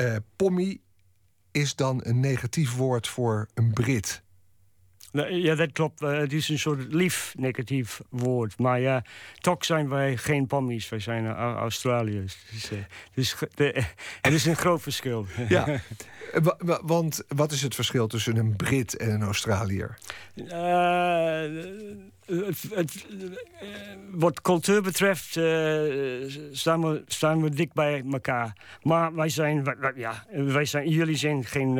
uh, pommy is dan een negatief woord voor een Brit. Ja, dat klopt. Uh, het is een soort lief negatief woord. Maar ja, toch zijn wij geen pommies. Wij zijn Australiërs. Dus, uh, dus er is een groot verschil. Ja, want wat is het verschil tussen een Brit en een Australiër? Het, eh, wat cultuur betreft uh, staan, we, staan we dik bij elkaar. Maar wij zijn, ja, wij zijn jullie zijn geen,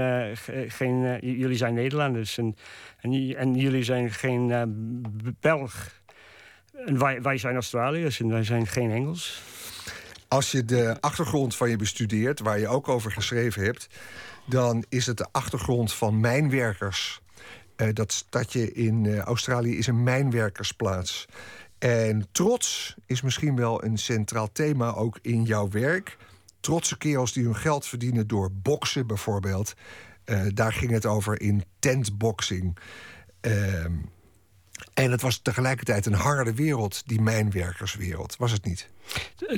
geen jullie zijn Nederlanders en, en, en jullie zijn geen Belg. En wij, wij zijn Australiërs en wij zijn geen Engels. Als je de achtergrond van je bestudeert, waar je ook over geschreven hebt, dan is het de achtergrond van mijnwerkers uh, dat stadje in uh, Australië is een mijnwerkersplaats. En trots is misschien wel een centraal thema ook in jouw werk. Trotse kerels die hun geld verdienen door boksen bijvoorbeeld. Uh, daar ging het over in tentboxing. Ehm, en het was tegelijkertijd een harde wereld, die mijnwerkerswereld. Was het niet?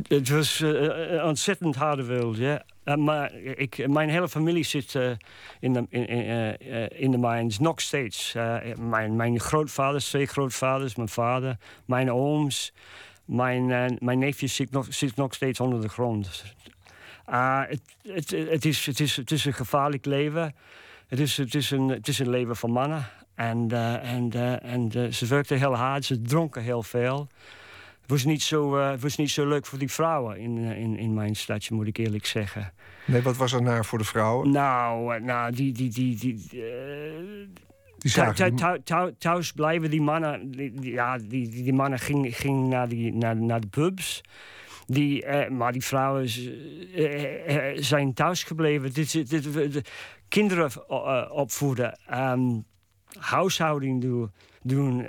Het, was een ontzettend harde wereld, ja. Uh, maar ik, mijn hele familie zit uh, in, de, in, uh, in de mines nog steeds. mijn, mijn grootvaders, twee grootvaders, mijn vader, mijn ooms, mijn, mijn neefje zit nog, zit nog steeds onder de grond. het, het, het, is, het, is, het is een gevaarlijk leven. Het is, het is, een, het is een leven van mannen. En, en, en ze werkten heel hard, ze dronken heel veel was niet zo, uh, was niet zo leuk voor die vrouwen in, in, in mijn stadje, moet ik eerlijk zeggen. Nee, wat was er naar voor de vrouwen? Nou, nou die. die, die, die die thuis blijven die mannen, die, ja, die, die mannen gingen ging naar, die, naar, naar de pubs. Die, maar die vrouwen zijn thuis gebleven. Dit, dit, dit, kinderen opvoeden, um, huishouding doen. doen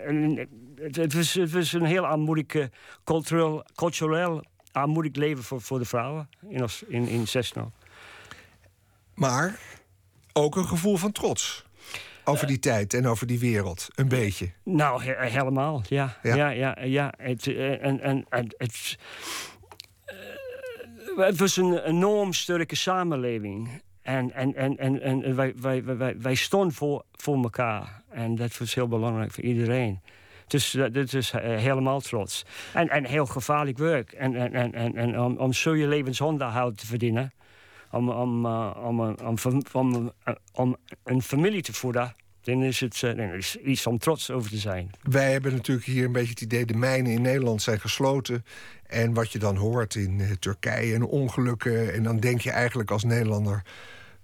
het, het, was, het was een heel armoedig, cultureel, cultureel armoedig leven voor, voor de vrouwen in, in, in Cessna. Maar ook een gevoel van trots. Over die tijd en over die wereld, een beetje. Nou, helemaal, ja. Ja, ja, ja. Het, eh, en, en, en, het, uh, het was een enorm sterke samenleving. En, en, en, en, en wij, wij, wij, wij stonden voor, voor elkaar. En dat was heel belangrijk voor iedereen. Dus dat is uh, helemaal trots. En, en heel gevaarlijk werk. En, en, en, en, om, om zo je levensonderhoud te verdienen. Om, om, uh, om, om, om, om, een familie te voeden. Dan is het uh, is iets om trots over te zijn. Wij hebben natuurlijk hier een beetje het idee... de mijnen in Nederland zijn gesloten. En wat je dan hoort in Turkije en ongelukken... en dan denk je eigenlijk als Nederlander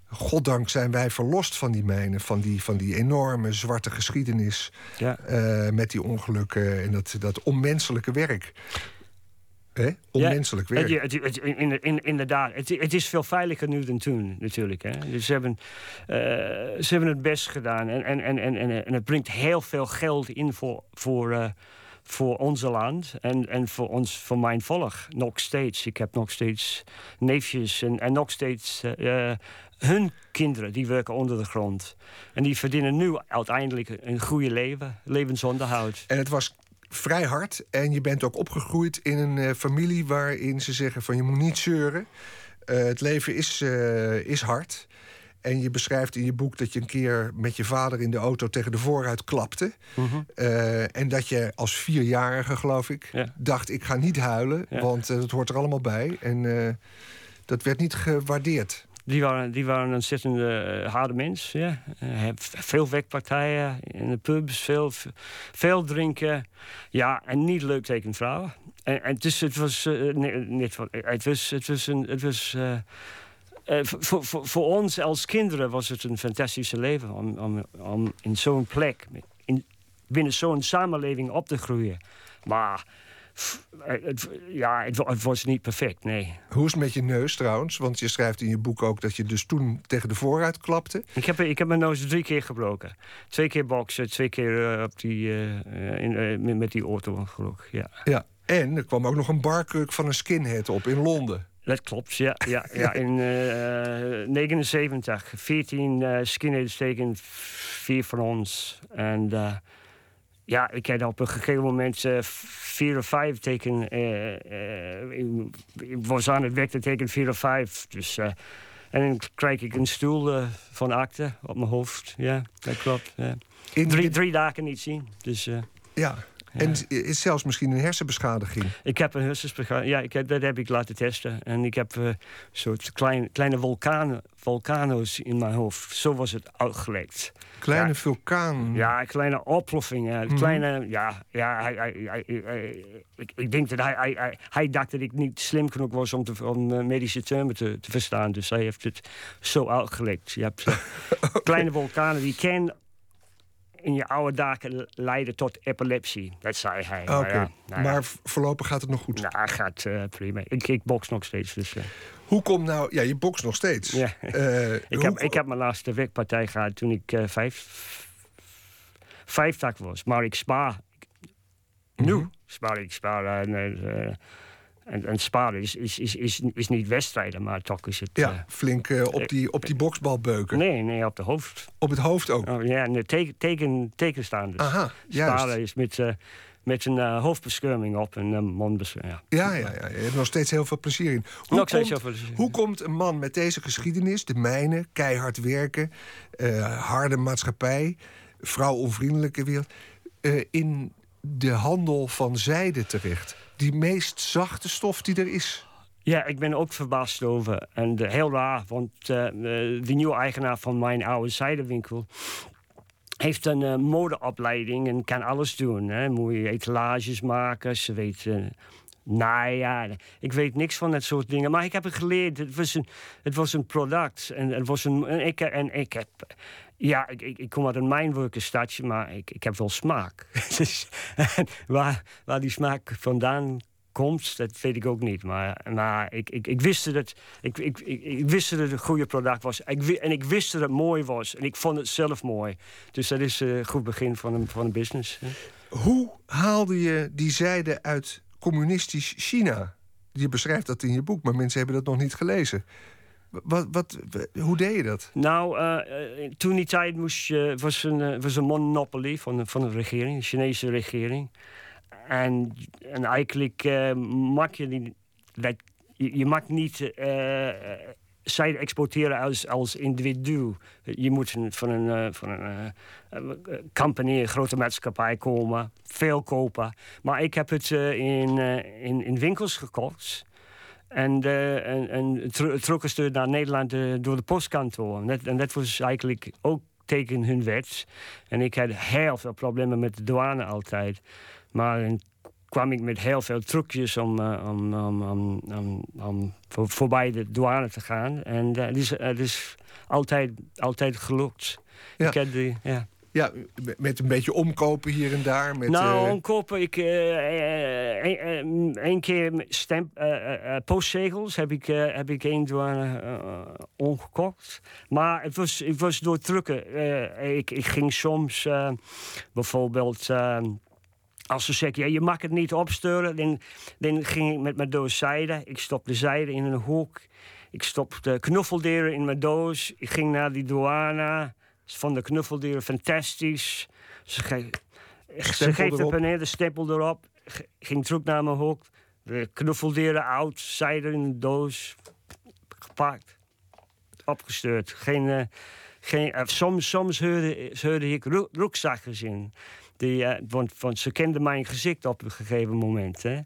goddank zijn wij verlost van die mijnen, van die, van die enorme zwarte geschiedenis. Ja. Uh, met die ongelukken en dat, dat onmenselijke werk. Hè? Onmenselijk werk. Ja, het, het, in, in, inderdaad, het, het is veel veiliger nu dan toen, natuurlijk. Hè? Dus ze hebben, uh, ze hebben het best gedaan. En, en, en, en, en het brengt heel veel geld in voor, voor, uh, voor onze land en, en voor, ons, voor mijn volk. Nog steeds. Ik heb nog steeds neefjes en, en nog steeds uh, hun kinderen die werken onder de grond. En die verdienen nu uiteindelijk een goede leven, levensonderhoud. En het was vrij hard. En je bent ook opgegroeid in een uh, familie waarin ze zeggen van je moet niet zeuren. Uh, het leven is, uh, is hard. En je beschrijft in je boek dat je een keer met je vader in de auto tegen de voorruit klapte. Mm -hmm. en dat je als vierjarige, geloof ik, ja. dacht: ik ga niet huilen, ja. want dat hoort er allemaal bij. En dat werd niet gewaardeerd. Die waren, die waren een ontzettend harde mens. Ja. Uh, veel wegpartijen in de pubs, veel, veel drinken. Ja, en niet leuk tegen vrouwen. En, dus het was uh, niet, het was, het was, een, het was voor, voor, voor ons als kinderen was het een fantastische leven om, om, om in zo'n plek, in, binnen zo'n samenleving op te groeien. Maar het, ja, het, was niet perfect, nee. Hoe is het met je neus trouwens? Want je schrijft in je boek ook dat je dus toen tegen de vooruit klapte. Ik heb, ik heb mijn neus drie keer gebroken. Twee keer boksen, twee keer uh, op die, uh, in, uh, met die auto-ongeluk, ja. Ja, en er kwam ook nog een barkruk van een skinhead op in Londen. Dat klopt, ja. ja, ja. In uh, 79, 14 uh, skinheads tegen vier van ons. En ja, ik had op een gegeven moment uh, vier of vijf teken. Uh, uh, ik was aan het werk te tekenen vier of vijf. Dus En dan krijg ik een stoel van akte op mijn hoofd. Ja, dat klopt. Ja. Drie, drie dagen niet zien. Dus, ja, en is zelfs misschien een hersenbeschadiging? Ik heb een hersenbeschadiging. Ja, ik heb, dat heb ik laten testen. En ik heb uh, soort klein, kleine vulkanen, vulkano's in mijn hoofd. Zo was het uitgelekt. Kleine ja. vulkaan? Ja, kleine oplossingen. Mm Kleine, ja, ja hij, hij, hij, ik, ik, denk dat hij, hij, dacht dat ik niet slim genoeg was om, te, om medische termen te, te, verstaan. Dus hij heeft het zo uitgelekt. Je hebt uh, kleine vulkanen die kennen in je oude dagen leiden tot epilepsie. Dat zei hij. Oké, ja, nou maar voorlopig gaat het nog goed? Nou, gaat uh, prima. Ik, ik box nog steeds. Dus, uh. Hoe komt nou... Ja, je box nog steeds. Ja. Uh, ik, heb, ik heb mijn laatste wegpartij gehad toen ik vijf, vijftig was. Maar ik spaar. Nu mm -hmm. spaar ik. Spaar, en, en sparen is, is, is, is, is niet wedstrijden, maar toch is het... Ja, uh, flink uh, op, die, op die boksbal beuken. Nee, nee, op de hoofd. Op het hoofd ook? Oh, ja, en teken, teken, tegenstaanders. Aha, Sparen is met, uh, met een hoofdbescherming op en een mondbescherming. Ja. Ja, ja, ja, je hebt nog steeds heel veel plezier in. Hoe, nog komt, heel veel plezier. hoe komt een man met deze geschiedenis, de mijne, keihard werken... harde maatschappij, vrouwonvriendelijke wereld... in de handel van zijde terecht? Die meest zachte stof die er is. Ja, ik ben ook verbaasd over. En uh, heel raar, want uh, de nieuwe eigenaar van mijn oude zijdenwinkel heeft een modeopleiding en kan alles doen. Hè. Moet je etalages maken, ze weet nou ja, ik weet niks van dat soort dingen. Maar ik heb het geleerd. Het was een, het was een product. En, het was een, en, ik, en ik heb... Ja, ik, ik, ik kom uit een mijnwerkersstadje, maar ik, ik heb wel smaak. dus, waar, die smaak vandaan komt, dat weet ik ook niet. Maar, ik, ik, ik wist dat ik, ik, ik, wist dat het een goede product was. Ik, en ik wist dat het mooi was. En ik vond het zelf mooi. Dus dat is een goed begin van een, van een business. Hoe haalde je die zijde uit communistisch China. Je beschrijft dat in je boek, maar mensen hebben dat nog niet gelezen. Wat, wat, hoe deed je dat? Nou, uh, toen die tijd moest je, was een, uh, was een monopolie van, de, van de regering, de Chinese regering. En, en eigenlijk uh, mag je niet. Je, je mag niet zij exporteren als, als individu. Je moet van een, van een company, een grote maatschappij komen, veel kopen. Maar ik heb het in, in, in winkels gekocht. En, en, en trokken ze naar Nederland door de postkantoor. En dat, en dat was eigenlijk ook tegen hun wet. En ik had heel veel problemen met de douane altijd. Maar kwam ik met heel veel trucjes om, uh, om, om, om, om, voor, voorbij de douane te gaan. En uh, het, is, het is altijd, altijd gelukt. Ja. Ik die, ja. Ja, met een beetje omkopen hier en daar. Met, nou, uh... omkopen. Ik, een keer postzegels heb ik, heb ik één douane omgekocht. Maar het was, het was door drukken. ik, ik ging soms bijvoorbeeld als ze zeggen, ja, je mag het niet opsturen, dan, dan ging ik met mijn doos zijde. Ik stopte zijde in een hoek. Ik stopte knuffeldieren in mijn doos. Ik ging naar die douane. Ze vonden de knuffeldieren fantastisch. Ze, ge ze geeft een paneel, de stempel erop. Ging terug naar mijn hoek. De knuffeldieren oud, zijde in de doos. Gepakt. Opgestuurd. Geen, uh, geen, uh, soms, soms hoorde, hoorde ik rugzakkers in. Die, uh, want, want, ze kenden mijn gezicht op een gegeven moment. Hè.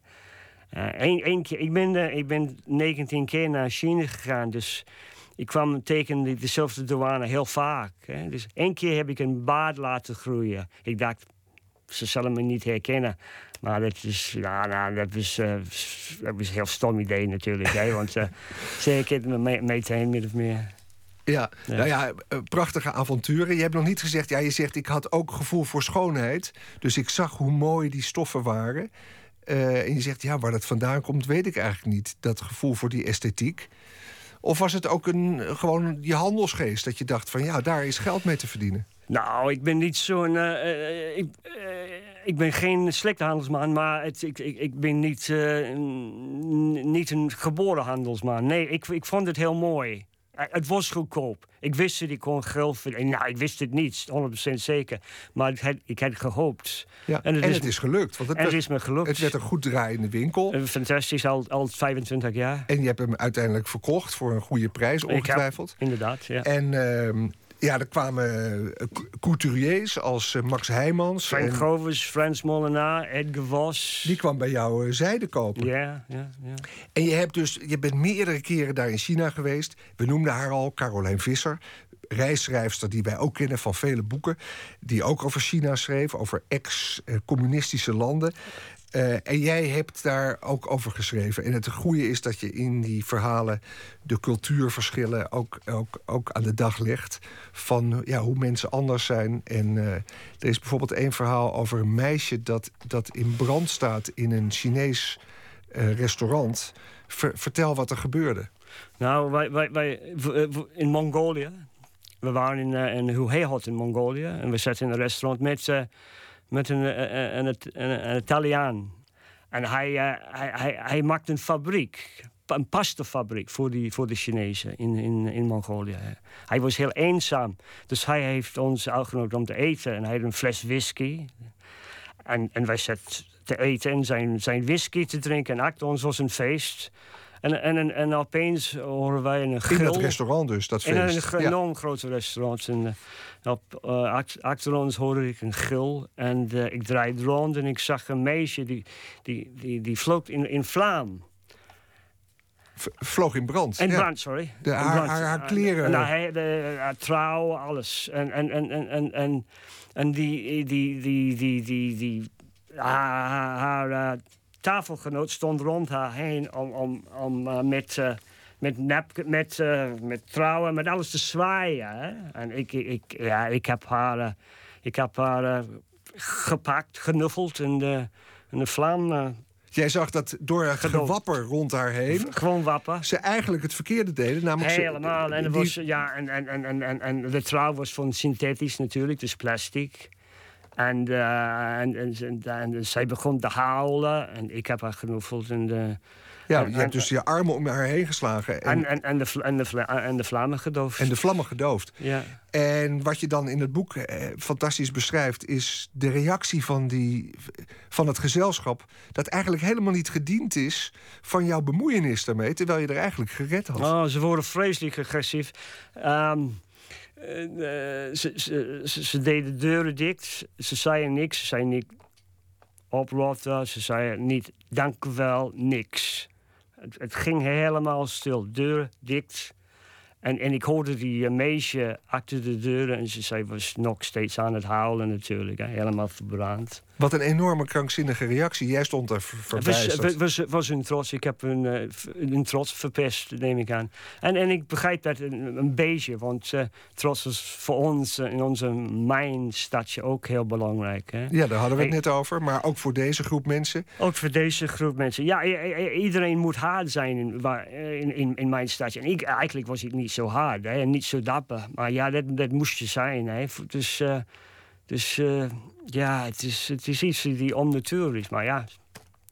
Een, keer, ik, ben, ik ben 19 keer naar China gegaan, dus ik kwam tegen dezelfde douane heel vaak. Hè. Dus één keer heb ik een baard laten groeien. Ik dacht, ze zullen me niet herkennen. Maar dat is, ja, nou, dat is, dat is een heel stom idee natuurlijk. hè, want ze herkenden me meteen min of meer. Ja, nou ja, eh, prachtige avonturen. Je hebt nog niet gezegd, ja, je zegt ik had ook gevoel voor schoonheid. Dus ik zag hoe mooi die stoffen waren. Uh, en je zegt, ja, waar dat vandaan komt, weet ik eigenlijk niet. Dat gevoel voor die esthetiek. Of was het ook een, gewoon je handelsgeest? Dat je dacht van, ja, daar is geld mee te verdienen. Nou, ik ben niet zo'n. Uh, ik, ik, ben geen slechte handelsman, maar het, ik, ik, ik, ben niet, niet een geboren handelsman. Nee, ik, ik vond het heel mooi. Eh, Het was goedkoop. Ik wist dat ik kon geld verdienen. Nou, ik wist het niet, 100% zeker. Maar ik had, ik had gehoopt. Ja. En, het, is, gelukt. Want het, en het werd, is me gelukt. het werd een goed draaiende winkel. Eh, Fantastisch, al, al 25 jaar. En je hebt hem uiteindelijk verkocht voor een goede prijs, ongetwijfeld. Heb, inderdaad, ja. En ehm, ja, er kwamen eh, couturiers als eh, Max Heijmans. Frank en Govers, Frans Molenaar, Edgar Vos. Die kwam bij jou uh, zijde kopen. Ja, ja, ja. En je, hebt dus, je bent meerdere keren daar in China geweest. We noemden haar al, Caroline Visser. Reisschrijfster die wij ook kennen van vele boeken. Die ook over China schreef, over ex-communistische landen. Uh, en jij hebt daar ook over geschreven. En het goede is dat je in die verhalen de cultuurverschillen ook, ook, ook aan de dag legt. Van ja, hoe mensen anders zijn. En uh, er is bijvoorbeeld één verhaal over een meisje dat, dat in brand staat in een Chinees uh, restaurant. Ver, vertel wat er gebeurde. Nou, wij, wij, wij in Mongolië. We waren in, in Huehot in Mongolië. En we zaten in een restaurant met met een, een, een, een, Italiaan. En hij, uh, hij, hij, hij maakt een fabriek, een pastafabriek voor, die, voor de Chinezen in, in, in Mongolië. Hij was heel eenzaam, dus hij heeft ons uitgenodigd om te eten. En hij had een fles whisky. En, en wij zaten te eten en zijn, zijn whisky te drinken. En achter ons was een feest. En, en, en, en opeens horen wij een grill. In dat restaurant dus, dat feest. In een enorm ja. groot restaurant. En op, uh, achter ons hoorde ik een gil. En uh, ik draaide rond en ik zag een meisje die, die, die, die vloog in, in vlam. V vloog in brand? In ja. brand, sorry. De, haar, brand. haar, haar, kleren? Nou, hij, de, haar trouw, alles. En, en, en, en, en, en, en die, die, die, die, die, die, haar, haar uh, tafelgenoot stond rond haar heen om, om, om uh, met, uh, met, nap, met, uh, met trouwen, met alles te zwaaien. Hè? En ik, ik, ja, ik heb haar, ik heb haar gepakt, genuffeld en de, en de vlam. Jij zag dat door het gewapper rond haar heen. Gewoon wappen. Ze eigenlijk het verkeerde deden. Namelijk Helemaal. Ze, en, die... was, ja, en, en, en, en, en de trouw was van synthetisch natuurlijk, dus plastic. En, uh, en, en, en, zij begon te huilen en ik heb haar genoefeld. En de, ja, je hebt dus je armen om haar heen geslagen. En, en, en, de, en, de, en de vlammen gedoofd. En de vlammen gedoofd. Ja. En wat je dan in het boek eh, fantastisch beschrijft... is de reactie van, die, van het gezelschap... dat eigenlijk helemaal niet gediend is van jouw bemoeienis daarmee... terwijl je er eigenlijk gered had. Oh, ze worden vreselijk agressief. Um, ze, ze, ze, ze, deden deuren dicht. Ze zeiden niks. Ze zeiden niet oprotten. Ze zeiden niet dank u wel, niks. Het, het, ging helemaal stil. Deur dicht. En, en ik hoorde die meisje achter de deur en ze zei, was nog steeds aan het huilen natuurlijk. Helemaal verbrand. Wat een enorme krankzinnige reactie. Jij stond daar verbijsterd. Het was, was, was hun trots. Ik heb hun, uh, hun trots verpest, neem ik aan. En, en ik begrijp dat een, een beetje. Want uh, trots was voor ons uh, in onze mijnstadje ook heel belangrijk. Hè? Ja, daar hadden we het net over. Maar ook voor deze groep mensen? Ook voor deze groep mensen. Ja, iedereen moet hard zijn in, in, in, in mijn stadje. En ik, eigenlijk was ik niet zo hard hè, en niet zo dapper. Maar ja, dat, dat moest je zijn. Hè. Dus... Dus uh, ja, het is, het is iets die onnatuurlijk is. Maar ja,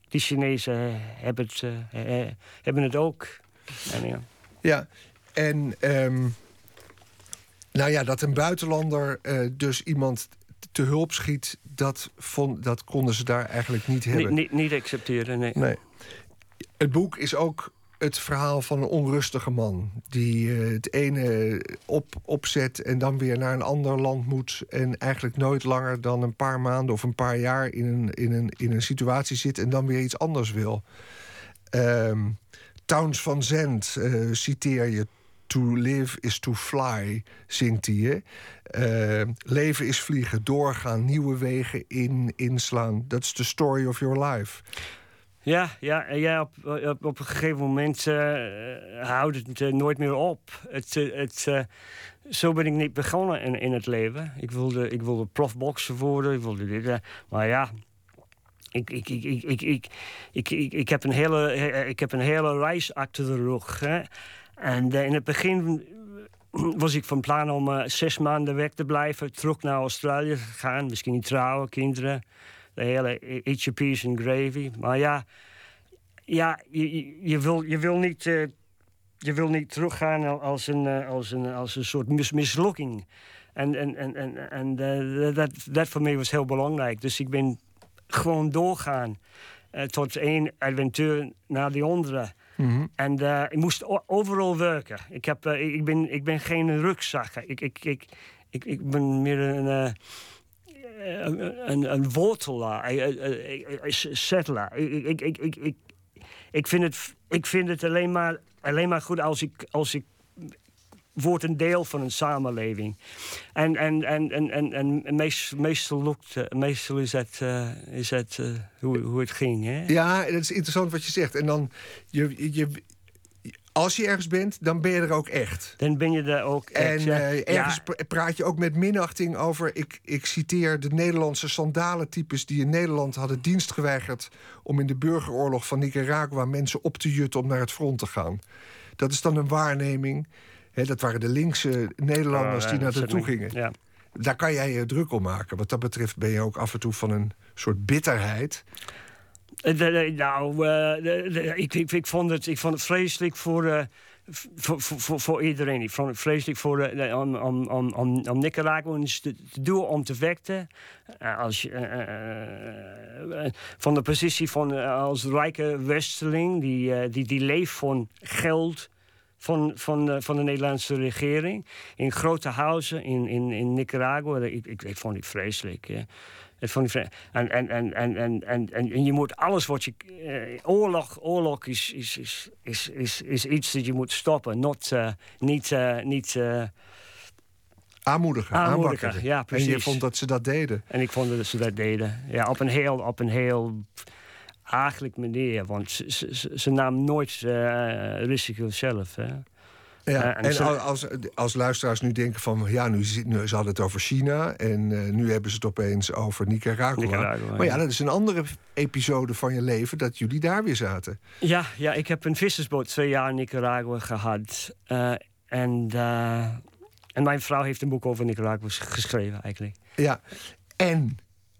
die Chinezen hebben het, uh, hebben het ook. En, ja. ja, en um, nou ja, dat een buitenlander uh, dus iemand te hulp schiet... Dat, vond, dat konden ze daar eigenlijk niet hebben. Niet, niet accepteren, nee. nee. Het boek is ook het verhaal van een onrustige man. Die uh, het ene op, opzet en dan weer naar een ander land moet. En eigenlijk nooit langer dan een paar maanden of een paar jaar in een, in een, in een situatie zit en dan weer iets anders wil. Um, Towns van Zandt uh, citeer je. To live is to fly, zingt hij. Uh, leven is vliegen, doorgaan, nieuwe wegen in, inslaan. That's the story of your life. Ja, ja, ja op, op, op een gegeven moment uh, houdt het uh, nooit meer op. Het, uh, het, zo ben ik niet begonnen in, in het leven. Ik wilde, ik wilde profboxer worden, ik wilde dit. maar ja, ik, ik, ik, ik, ik, ik, ik, ik, ik, heb een hele, ik heb een hele reis achter de rug. En in het begin was ik van plan om zes maanden weg te blijven, terug naar Australië te gaan. Misschien trouwen, kinderen de hele eat peas and gravy. Maar ja, ja je, je, wil, je wil niet uh, je wil niet teruggaan als een, eh, als een, als een soort mis mislukking. En, en, en, en, en eh, dat, dat voor mij was heel belangrijk. Dus ik ben gewoon doorgaan. Uh, tot één avontuur naar de andere. Mhm. En uh, ik moest overal werken. Ik, heb, uh, ik, ben, ik ben geen rugzakker. Ik, ik, ik, ik, ik ben meer een, uh, een, een wortelaar, een settler. Ik, ik, ik, ik, ik, vind het, ik vind het alleen maar, alleen maar goed als ik, als ik wordt een deel van een samenleving. En, en, en, en, en, en meest, meestal, lukt, meestal is dat, uh, is dat uh, hoe, hoe het ging. Hè? Ja, dat is interessant wat je zegt. En dan, je, je, als je ergens bent, dan ben je er ook echt. Dan ben je er ook echt. En uh, ergens ja. praat je ook met minachting over... Ik, ik citeer de Nederlandse sandalentypes... die in Nederland hadden dienst geweigerd... om in de burgeroorlog van Nicaragua mensen op te jutten... om naar het front te gaan. Dat is dan een waarneming... He, dat waren de linkse Nederlanders oh, die naar naartoe gingen. Ja. Daar kan jij je druk om maken. Wat dat betreft ben je ook af en toe van een soort bitterheid. De, nou, de, ik, vond het, ik vond het vreselijk voor, uh, voor, voor, voor, iedereen. Ik vond het vreselijk voor, om, Nicaraguans te, doen om te vechten. als van de positie van als rijke westeling die, die, die leeft van geld van, van, de, van de Nederlandse regering. In grote huizen in, in, in Nicaragua. Ik, ik, vond het vreselijk. Het vond ik. En, en, en, en, en, en, en je moet alles wat je. Uh, oorlog oorlog is, is, is, is, is, is iets dat je moet stoppen. Not, uh, niet. Uh, niet aanmoedigen, aanmoedigen. aanwakkeren. Ja, precies. En je vond dat ze dat deden. En ik vond dat ze dat deden. Ja, op een heel. Op een heel eigenlijk meneer, want ze, ze, ze nam nooit uh, risico zelf. Hè. Ja, en als, als luisteraars nu denken van... ja, nu, nu ze hadden het over China... en eh, nu hebben ze het opeens over Nicaragua. Nicaragua, maar ja, dat is een andere episode van je leven... dat jullie daar weer zaten. Ja, ja, ik heb een vissersboot twee jaar in Nicaragua gehad. Eh, en, eh, en mijn vrouw heeft een boek over Nicaragua ges- geschreven, eigenlijk. Ja, en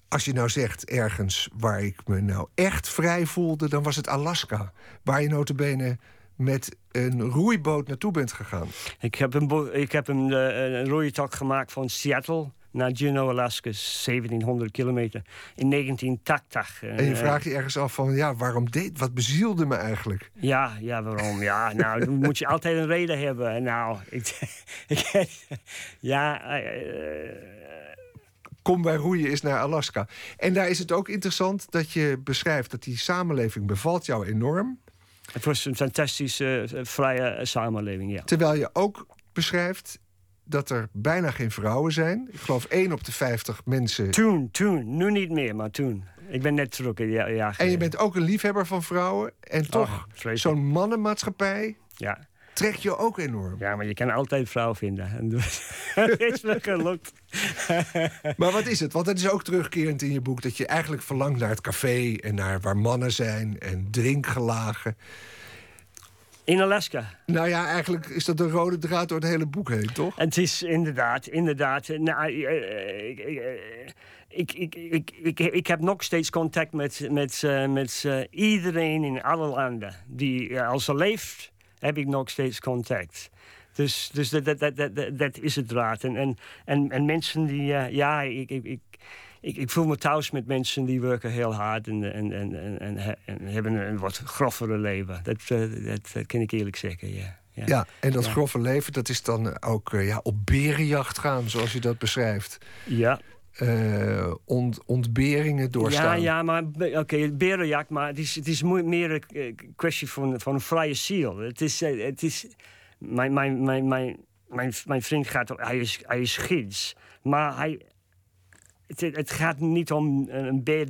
als je nou zegt ergens waar ik me nou echt vrij voelde... dan was het Alaska, waar je notabene met een roeiboot naartoe bent gegaan. Ik heb een, ik heb een, eh, een roeitocht gemaakt van Seattle naar Juneau, Alaska, 1700 kilometer, in 1980. En je Eh, vraagt je ergens af van, ja, waarom deed... wat bezielde me eigenlijk? Ja, ja, waarom? Ja, nou, dan moet je altijd een reden hebben. En Nou, ik, ik ja, eh, Kom bij roeien is naar Alaska. En daar is het ook interessant dat je beschrijft... dat die samenleving bevalt jou enorm... het was een fantastische, eh, vrije eh, samenleving, ja. Terwijl je ook beschrijft dat er bijna geen vrouwen zijn. Ik geloof 1 op de 50 mensen. Toen, toen, nu niet meer, maar toen. Ik ben net terug ja, jaar En je bent ook een liefhebber van vrouwen. En toch, zo'n mannenmaatschappij Ja. Trekt je ook enorm. ja, maar je kan altijd vrouw vinden. En Het is me gelukt. Maar wat is het? Want het is ook terugkerend in je boek... dat je eigenlijk verlangt naar het café en naar waar mannen zijn... en drinkgelagen. In Alaska. Nou ja, eigenlijk is dat de rode draad door het hele boek heen, toch? Het is inderdaad, inderdaad. eh, Nou, eh, ik, eh, ik, ik, ik, ik, ik heb nog steeds contact met, met, eh, met eh, iedereen in alle landen. Die, eh, als ze leeft, heb ik nog steeds contact. Dus, dus dat, dat, dat, dat, is het draad. En, en, en, en mensen die, eh, ja, ik, ik, ik, ik, ik voel me thuis met mensen die werken heel hard en, en, en, en, en, he- en hebben een wat groffere leven. Dat, eh, dat, dat kan ik eerlijk zeggen, ja. ja. Ja, en dat Ja. grove leven, dat is dan ook eh, ja, op berenjacht gaan, zoals je dat beschrijft. ja. Ont, ontberingen doorstaan. Ja, ja, maar oké, berenjacht, maar het is, het is meer een eh, kwestie van, van een vrije ziel. Het is, eh, het is mijn, mijn, mijn, mijn, mijn, mijn vriend gaat, hij is, hij is gids, maar hij, het, het gaat niet om een bed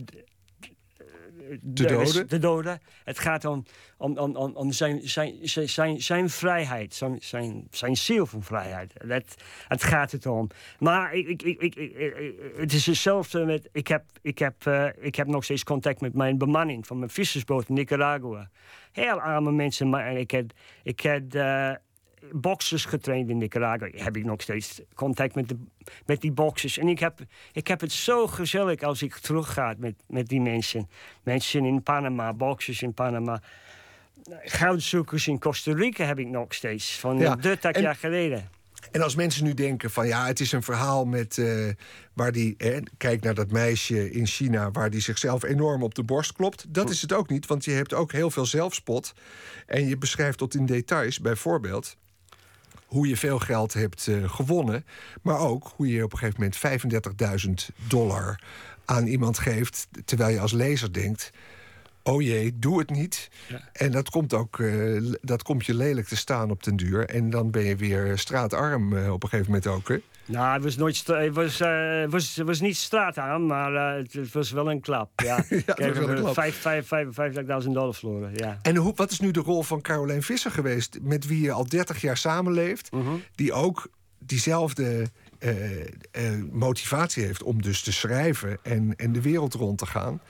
Te doden? te doden. Het gaat om, om, om, om, om zijn, zijn, zijn, zijn, zijn vrijheid, zijn, zijn, zijn ziel van vrijheid. Dat, het gaat het om. Maar ik, ik, ik, ik, ik- ik- het is hetzelfde met. Ik heb, ik, heb, eh, ik heb nog steeds contact met mijn bemanning van mijn vissersboot in Nicaragua. Heel arme mensen, maar ik heb, ik heb eh, boxers getraind in Nicaragua. Heb ik nog steeds contact met, de, met die boxers. En ik heb, ik heb het zo gezellig als ik terugga met, met die mensen. Mensen in Panama, boxers in Panama. goudzoekers in Costa Rica heb ik nog steeds. Van Ja, 30 en- jaar geleden. En als mensen nu denken van ja, het is een verhaal met eh, waar die eh, kijk naar dat meisje in China waar die zichzelf enorm op de borst klopt. Dat is het ook niet, want je hebt ook heel veel zelfspot en je beschrijft tot in details, bijvoorbeeld hoe je veel geld hebt eh, gewonnen, maar ook hoe je op een gegeven moment 35.000 dollar aan iemand geeft, terwijl je als lezer denkt. Oh jee, doe het niet. Ja. En dat komt ook, eh, dat komt je lelijk te staan op den duur. En dan ben je weer straatarm eh, op een gegeven moment ook. Hè? Nou, het was, nooit het was, eh, was, was niet straat aan, maar eh, het, het was wel een klap. Ja, was Kijk, wel een we klap. vijf- vijf- vijf- 55.000 dollar verloren, ja. En hoe, wat is nu de rol van Caroline Visser geweest, met wie je al 30 jaar samenleeft, Mhm. die ook diezelfde eh, motivatie heeft om dus te schrijven en, en de wereld rond te gaan?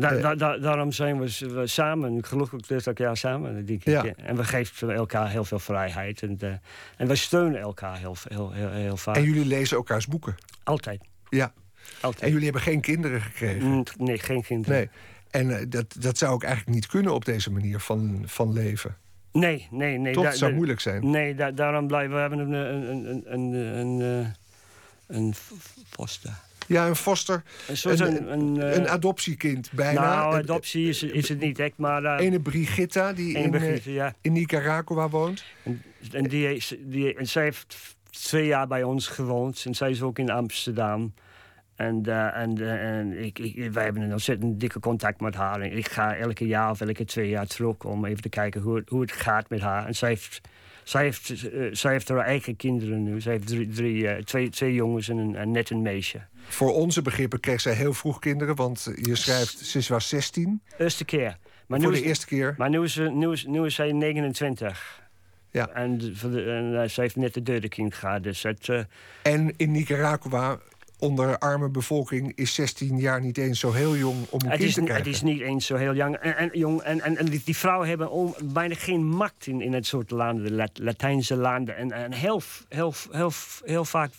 Da- Eh. da- da- daarom zijn we, samen, gelukkig 30 jaar samen. Die, Ja. En we geven elkaar heel veel vrijheid. En, eh, en we steunen elkaar heel, heel, heel, heel vaak. En jullie lezen elkaars boeken. Altijd. Ja. Altijd. En jullie hebben geen kinderen gekregen. Mm, Nee, geen kinderen. Nee. En eh, dat, dat zou ook eigenlijk niet kunnen op deze manier van, van leven. Nee, nee, nee. Toch? Het zou moeilijk zijn. Nee, da- daarom blijven we hebben een, een, een, een, een, een, een foster. Ja, een foster, Een Een- een, een, eh, een adoptiekind bijna. Nou, adoptie is, is het niet echt, maar... eh, Ene Brigitta, die in, eh, ja. in Nicaragua woont. En, en, die, die, en zij heeft twee jaar bij ons gewoond. En zij is ook in Amsterdam. En, en, en ik, ik, wij hebben een ontzettend dikke contact met haar. En ik ga elke jaar of elke twee jaar terug om even te kijken hoe, het- hoe het gaat met haar. En zij heeft, zij heeft, eh, zij heeft haar eigen kinderen nu. Zij heeft drie, drie, eh, twee, twee jongens en, een, en net een meisje. Voor onze begrippen kreeg zij heel vroeg kinderen, want je schrijft, ze was 16 Eerste keer. Maar nu voor is, de eerste keer. maar nu is, ze, nu, is, nu is zij 29. Ja. En, en eh, zij heeft net de derde kind gehad. Dus het, En in Nicaragua, onder arme bevolking, is 16 jaar niet eens zo heel jong om een Het kind is, te het krijgen. is niet eens zo heel jong. En, en, jong, en, en, en die, die vrouwen hebben on- bijna geen macht in, in het soort landen, de Lat- Latijnse landen. En, en heel, heel, heel, heel vaak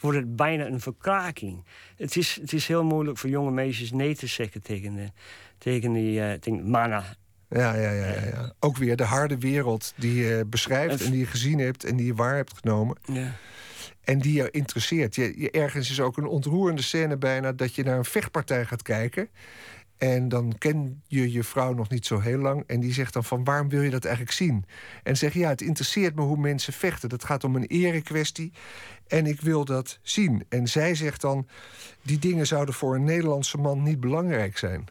wordt het bijna een verkraking. Het is, het is heel moeilijk voor jonge meisjes nee te zeggen tegen, de, tegen die eh, tegen mannen. Ja, ja, ja, ja, ja. Ook weer de harde wereld die je beschrijft En- en die je gezien hebt en die je waar hebt genomen. Ja. En die je interesseert. Je, je, ergens is ook een ontroerende scène bijna dat je naar een vechtpartij gaat kijken. En dan ken je je vrouw nog niet zo heel lang. En die zegt dan van waarom wil je dat eigenlijk zien? En zeg ja, het interesseert me hoe mensen vechten. Dat gaat om een erekwestie. En ik wil dat zien. En zij zegt dan, die dingen zouden voor een Nederlandse man niet belangrijk zijn.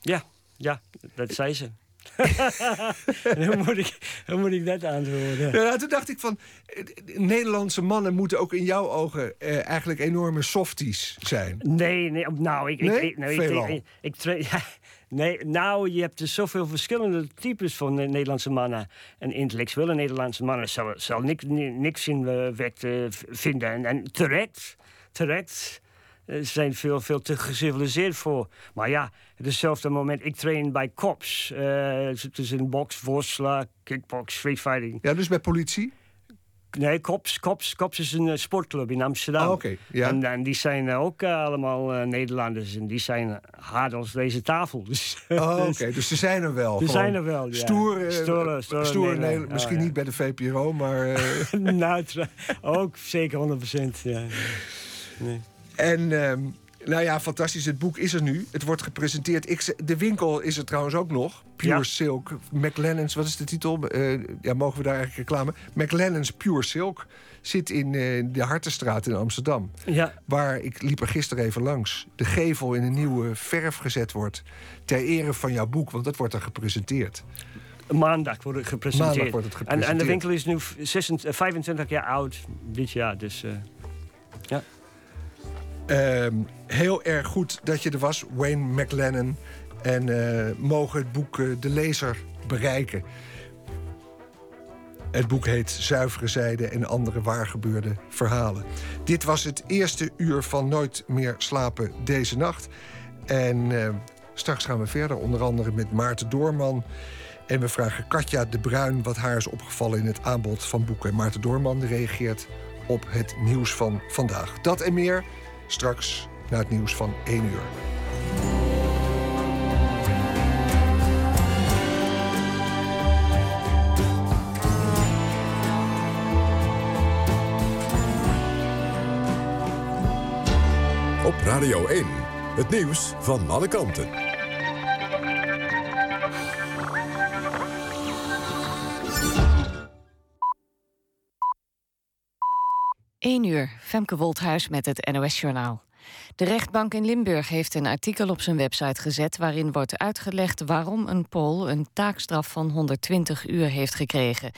ja, ja, dat zei ze. Hoe, moet ik, hoe moet ik dat antwoorden? Ja, toen dacht ik van, Nederlandse mannen moeten ook in jouw ogen eh, eigenlijk enorme softies zijn. Nee, nee, nou, ik... Nee? ik, nou, ik, ik, ja, nee, nou, je hebt dus zoveel verschillende types van eh, Nederlandse mannen. En intellectuele Nederlandse mannen zal, zal niks, ni- niks in wet v- vinden. En, en terecht, terecht. Eh, Ze zijn veel, veel te geciviliseerd voor. Maar ja, hetzelfde moment, ik train bij cops. het is een box, worstelen, kickbox, street fighting. Ja, dus bij politie? Nee, cops, cops, cops is een eh, sportclub in Amsterdam. Ah, oké, ja. En, en die zijn ook allemaal Nederlanders. En die zijn hard als deze tafel. Dus, Oh, oké, dus dus ze zijn er wel. gewoon zijn er wel, ja. Stoer, Stoere- stoere stoer nee, misschien Oh, ja. niet bij de VPRO, maar... nou, ook zeker 100% ja. Nee. En ehm, nou ja, fantastisch. Het boek is er nu. Het wordt gepresenteerd. Ik, de winkel is er trouwens ook nog. Pure Ja. Silk. McLennan's, wat is de titel? Eh, ja, mogen we daar eigenlijk reclame? McLennan's Pure Silk zit in eh, de Hartenstraat in Amsterdam. Ja, Waar, ik liep er gisteren even langs, de gevel in een nieuwe verf gezet wordt. Ter ere van jouw boek, want dat wordt er gepresenteerd. maandag wordt het gepresenteerd. Maandag wordt het En, gepresenteerd. en de winkel is nu 26, 25 jaar oud dit jaar. Dus eh. Ehm, heel erg goed dat je er was, Wayne McLennan. En eh, mogen het boek eh, de lezer bereiken. Het boek heet Zuivere Zijde en andere waargebeurde verhalen. Dit was het eerste uur van Nooit meer slapen deze nacht. En eh, straks gaan we verder, onder andere met Maarten Doorman. En we vragen Katja de Bruin wat haar is opgevallen in het aanbod van boeken. Maarten Doorman reageert op het nieuws van vandaag. Dat en meer Straks na het nieuws van 1 uur. Op Radio 1, het nieuws van alle kanten. 1 uur, Femke Wolthuis met het NOS-journaal. De rechtbank in Limburg heeft een artikel op zijn website gezet... waarin wordt uitgelegd waarom een Pool een taakstraf van 120 uur heeft gekregen.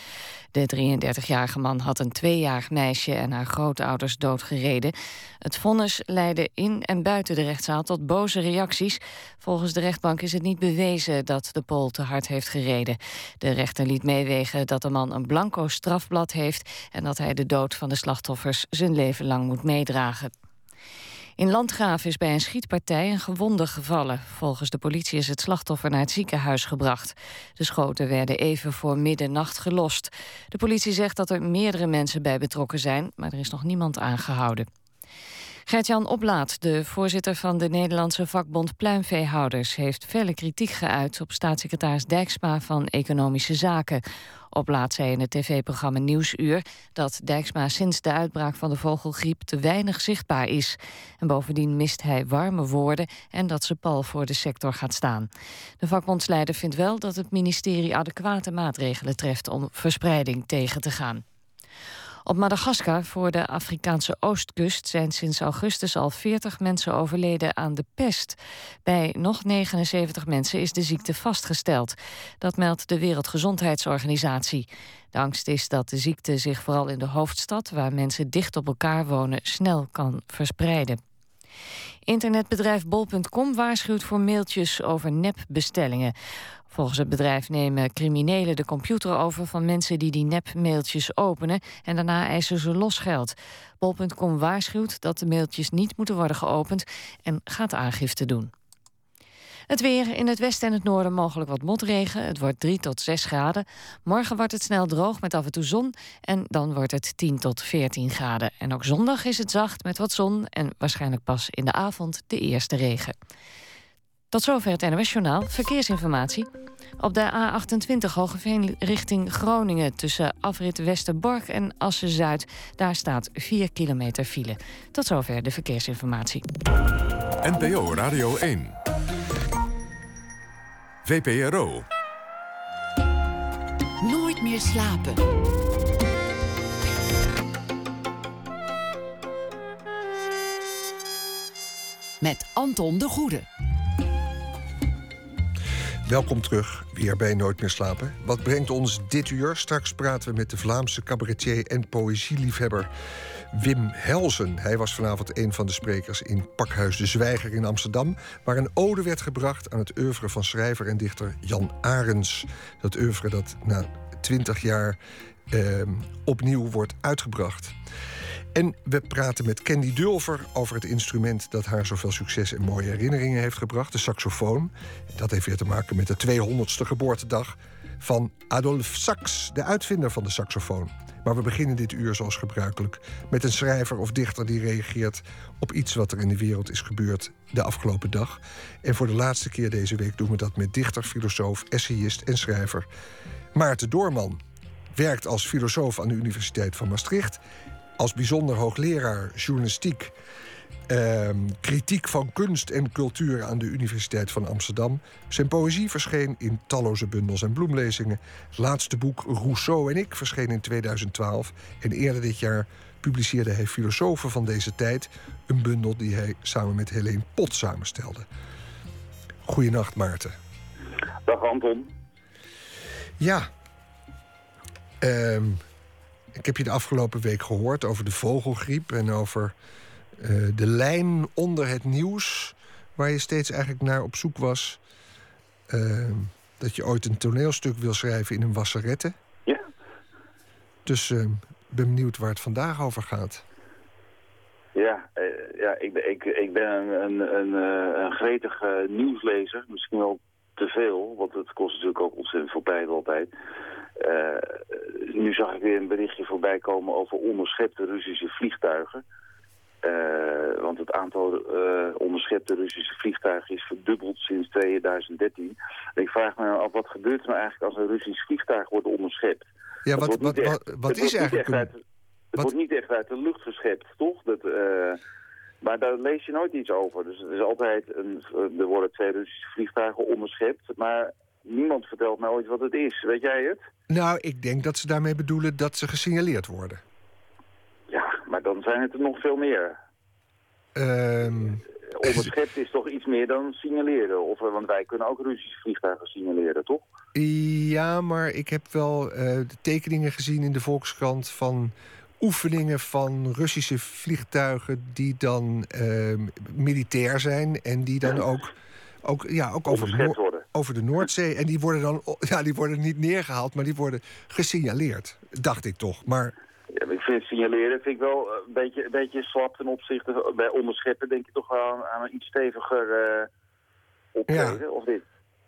De 33-jarige man had een tweejarig meisje en haar grootouders doodgereden. Het vonnis leidde in en buiten de rechtszaal tot boze reacties. Volgens de rechtbank is het niet bewezen dat de Pool te hard heeft gereden. De rechter liet meewegen dat de man een blanco strafblad heeft... en dat hij de dood van de slachtoffers zijn leven lang moet meedragen. In Landgraaf is bij een schietpartij een gewonde gevallen. Volgens de politie is het slachtoffer naar het ziekenhuis gebracht. De schoten werden even voor middernacht gelost. De politie zegt dat er meerdere mensen bij betrokken zijn, maar er is nog niemand aangehouden. Gert-Jan Oplaat, de voorzitter van de Nederlandse vakbond Pluimveehouders... heeft felle kritiek geuit op staatssecretaris Dijksma van Economische Zaken. Oplaat zei in het tv-programma Nieuwsuur... dat Dijksma sinds de uitbraak van de vogelgriep te weinig zichtbaar is. En bovendien mist hij warme woorden en dat ze pal voor de sector gaat staan. De vakbondsleider vindt wel dat het ministerie adequate maatregelen treft... om verspreiding tegen te gaan. Op Madagaskar voor de Afrikaanse oostkust zijn sinds augustus al 40 mensen overleden aan de pest. Bij nog 79 mensen is de ziekte vastgesteld. Dat meldt de Wereldgezondheidsorganisatie. De angst is dat de ziekte zich vooral in de hoofdstad, waar mensen dicht op elkaar wonen, snel kan verspreiden. Internetbedrijf bol.com waarschuwt voor mailtjes over nepbestellingen. Volgens het bedrijf nemen criminelen de computer over van mensen die die nepmailtjes openen en daarna eisen ze losgeld. Bol.com waarschuwt dat de mailtjes niet moeten worden geopend en gaat aangifte doen. Het weer in het westen en het noorden mogelijk wat motregen. Het wordt 3 tot 6 graden. Morgen wordt het snel droog met af en toe zon. En dan wordt het 10 tot 14 graden. En ook zondag is het zacht met wat zon. En waarschijnlijk pas in de avond de eerste regen. Tot zover het NOS-journaal. Verkeersinformatie. Op de A28 Hogeveen richting Groningen... tussen afrit Westerbork en Assen-Zuid... daar staat 4 kilometer file. Tot zover de verkeersinformatie. NPO Radio 1. VPRO. Nooit meer slapen. Met Anton de Goede. Welkom terug, weer bij Nooit meer slapen. Wat brengt ons dit uur? Straks praten we met de Vlaamse cabaretier en poëzieliefhebber Wim Helsen. Hij was vanavond een van de sprekers in Pakhuis de Zwijger in Amsterdam... waar een ode werd gebracht aan het oeuvre van schrijver en dichter Jan Arens. Dat oeuvre dat na twintig jaar eh, opnieuw wordt uitgebracht. En we praten met Candy Dulver over het instrument dat haar zoveel succes en mooie herinneringen heeft gebracht, de saxofoon. Dat heeft weer te maken met de 200ste geboortedag van Adolf Sax, de uitvinder van de saxofoon. Maar we beginnen dit uur zoals gebruikelijk met een schrijver of dichter die reageert op iets wat er in de wereld is gebeurd de afgelopen dag. En voor de laatste keer deze week doen we dat met dichter, filosoof, essayist en schrijver Maarten Doorman. Werkt als filosoof aan de Universiteit van Maastricht als bijzonder hoogleraar journalistiek. Ehm, kritiek van kunst en cultuur aan de Universiteit van Amsterdam. Zijn poëzie verscheen in talloze bundels en bloemlezingen. laatste boek Rousseau en ik verscheen in 2012. En eerder dit jaar publiceerde hij Filosofen van deze tijd... een bundel die hij samen met Helene Pot samenstelde. Goedenacht, Maarten. Dag, Anton. Ja. Um, ik heb je de afgelopen week gehoord over de vogelgriep en over uh, de lijn onder het nieuws, waar je steeds eigenlijk naar op zoek was. Uh, dat je ooit een toneelstuk wil schrijven in een wasserette. Ja. Dus uh, ben benieuwd waar het vandaag over gaat. Ja, ja ik, ik, ik ben een, een, een, een gretige nieuwslezer. Misschien wel te veel, want het kost natuurlijk ook ontzettend veel tijd altijd. Uh, nu zag ik weer een berichtje voorbij komen over onderschepte Russische vliegtuigen. Uh, want het aantal uh, onderschepte Russische vliegtuigen is verdubbeld sinds 2013. En ik vraag me af, wat gebeurt er nou eigenlijk als een Russisch vliegtuig wordt onderschept? Ja, wat, wat, wat, wat is eigenlijk... Uit, het wordt niet echt uit de lucht geschept, toch? Dat, Maar daar lees je nooit iets over. Dus er, is altijd een, er worden twee Russische vliegtuigen onderschept. Maar niemand vertelt mij ooit wat het is. Weet jij het? Nou, ik denk dat ze daarmee bedoelen dat ze gesignaleerd worden. Maar dan zijn het er nog veel meer. Ehm, Onderschept is toch iets meer dan signaleren? Of, eh, want wij kunnen ook Russische vliegtuigen signaleren, toch? ja, maar ik heb wel eh, de tekeningen gezien in de Volkskrant van oefeningen van Russische vliegtuigen die dan ehm, militair zijn en die dan ook, ook, ja, ook over, over de Noordzee. En die worden dan ja, die worden niet neergehaald, maar die worden gesignaleerd. Dacht ik toch. Maar Ja, maar ik vind signaleren vind ik wel eh, een beetje, een beetje slap ten opzichte bij onderscheppen. Denk je toch wel aan, aan een iets steviger eh optreden, of dit?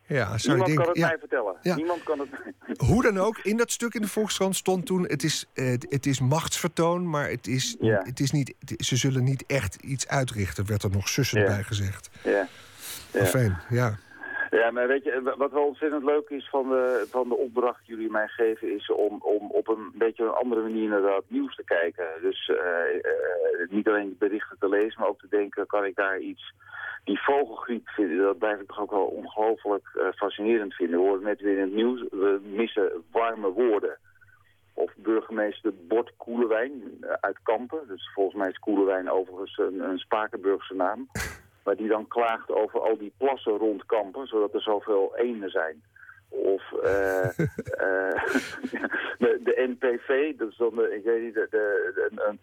ja, zou Niemand kan het Ja, mij vertellen. Ja. Niemand kan het hoe dan ook, in dat stuk in de Volkskrant stond toen: het is, het is machtsvertoon, maar het is, Ja. het is niet, het- ze zullen niet echt iets uitrichten, werd er nog sussend Ja. bij gezegd. ja. Ja. Fijn, ja. Ja, maar weet je, wat wel ontzettend leuk is van de, van de opdracht die jullie mij geven... is om, om op een beetje een andere manier naar dat nieuws te kijken. Dus eh, eh, niet alleen berichten te lezen, maar ook te denken... kan ik daar iets... Die vogelgriep, vinden, dat blijf ik toch ook wel ongelooflijk eh, fascinerend vinden. We horen net weer in het nieuws, we missen warme woorden. Of burgemeester Bord Koelewijn eh, uit Kampen. Dus volgens mij is Koelewijn overigens een, een Spakenburgse naam. Maar die dan klaagt over al die plassen rond Kampen, zodat er zoveel eenden zijn. Of eh, eh, de, de NPV, dat is dan de, ik weet niet, de, de,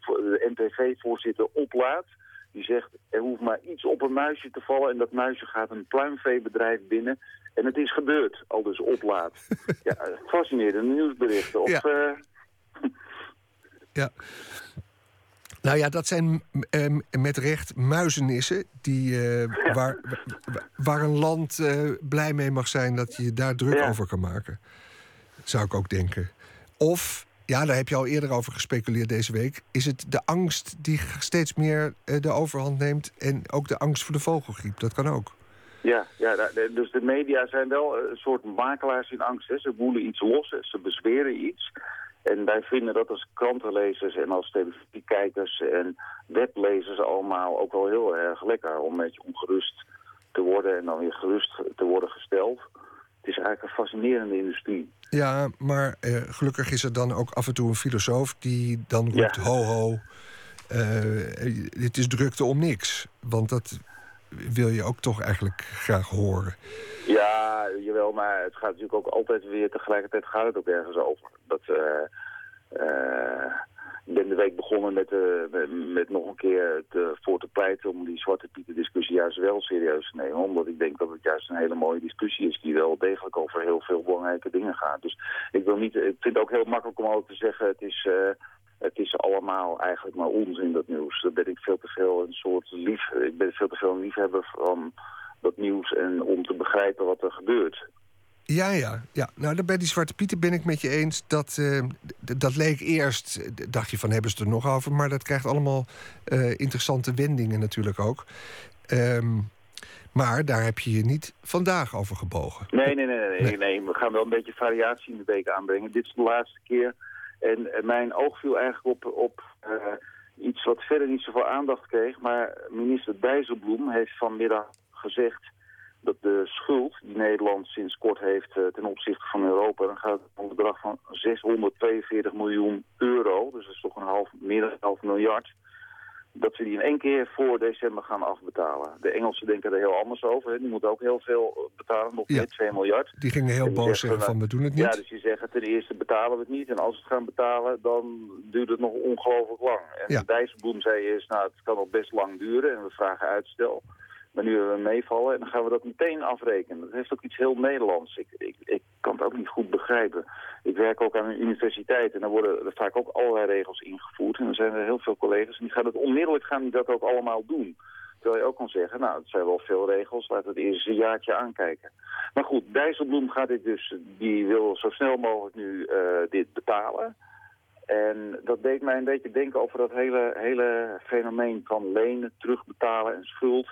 de, NPV-voorzitter Oplaat. Die zegt, er hoeft maar iets op een muisje te vallen en dat muisje gaat een pluimveebedrijf binnen. En het is gebeurd, al dus Oplaat. Ja, fascinerende nieuwsberichten. Of, Ja. eh, Ja. Nou ja, dat zijn ehm, met recht muizenissen die, eh, waar, wa- waar een land eh, blij mee mag zijn dat je daar druk Ja. over kan maken. Zou ik ook denken. Of, ja, daar heb je al eerder over gespeculeerd deze week. Is het de angst die steeds meer eh, de overhand neemt en ook de angst voor de vogelgriep? Dat kan ook. Ja, ja dus de media zijn wel een soort makelaars in angst. Hè. Ze woelen iets los, ze bezweren iets. En wij vinden dat als krantenlezers en als televisiekijkers en weblezers allemaal ook wel heel erg lekker om een beetje ongerust te worden en dan weer gerust te worden gesteld. Het is eigenlijk een fascinerende industrie. Ja, maar eh, gelukkig is er dan ook af en toe een filosoof die dan roept: Ja. ho, ho. eh, dit is drukte om niks. Want dat wil je ook toch eigenlijk graag horen. Ja, jawel, maar het gaat natuurlijk ook altijd weer tegelijkertijd gaat het ook ergens over. Dat, eh, eh, ik ben de week begonnen met, eh, met, nog een keer voor te pleiten om die Zwarte Pieten discussie juist wel serieus te nemen. Omdat ik denk dat het juist een hele mooie discussie is die wel degelijk over heel veel belangrijke dingen gaat. Dus ik, wil niet, ik vind het ook heel makkelijk om ook te zeggen het is... het is allemaal eigenlijk maar onzin, dat nieuws. Daar ben ik veel te veel een soort lief... Ik ben veel te veel een liefhebber van dat nieuws en om te begrijpen wat er gebeurt. Ja, ja, ja. Nou, dan bij die Zwarte Pieten ben ik met je eens. Dat, eh, dat leek eerst, dacht je van hebben ze er nog over. Maar dat krijgt allemaal eh, interessante wendingen natuurlijk ook. Ehm, maar daar heb je je niet vandaag over gebogen. Nee, nee, nee, nee, Nee. nee. We gaan wel een beetje variatie in de week aanbrengen. Dit is de laatste keer. En mijn oog viel eigenlijk op, op eh, iets wat verder niet zoveel aandacht kreeg. Maar minister Dijsselbloem heeft vanmiddag gezegd dat de schuld die Nederland sinds kort heeft eh, ten opzichte van Europa... dan gaat het om een bedrag van 642 miljoen euro. Dus dat is toch een half, meer dan een half miljard dat ze die in één keer voor december gaan afbetalen. De Engelsen denken er heel anders over. Hè. Die moeten ook heel veel betalen, nog Ja. meer 2 miljard. Die gingen heel die boos zeggen zeggen van we doen het niet. Ja, dus die zeggen ten eerste betalen we het niet. En als we het gaan betalen, dan duurt het nog ongelooflijk lang. En Ja. Dijsselbloem zei eerst, nou het kan nog best lang duren en we vragen uitstel. Maar nu hebben we meevallen en dan gaan we dat meteen afrekenen. Dat heeft ook iets heel Nederlands. Ik, ik, ik kan het ook niet goed begrijpen. Ik werk ook aan een universiteit en daar worden er vaak ook allerlei regels ingevoerd. En dan zijn er heel veel collega's en die gaan het onmiddellijk gaan die dat ook allemaal doen. Terwijl je ook kan zeggen, nou, het zijn wel veel regels, we het eerst een jaartje aankijken. Maar goed, Dijsselbloem gaat dit dus, die wil zo snel mogelijk nu eh, dit betalen. En dat deed mij een beetje denken over dat hele, hele fenomeen van lenen, terugbetalen en schuld.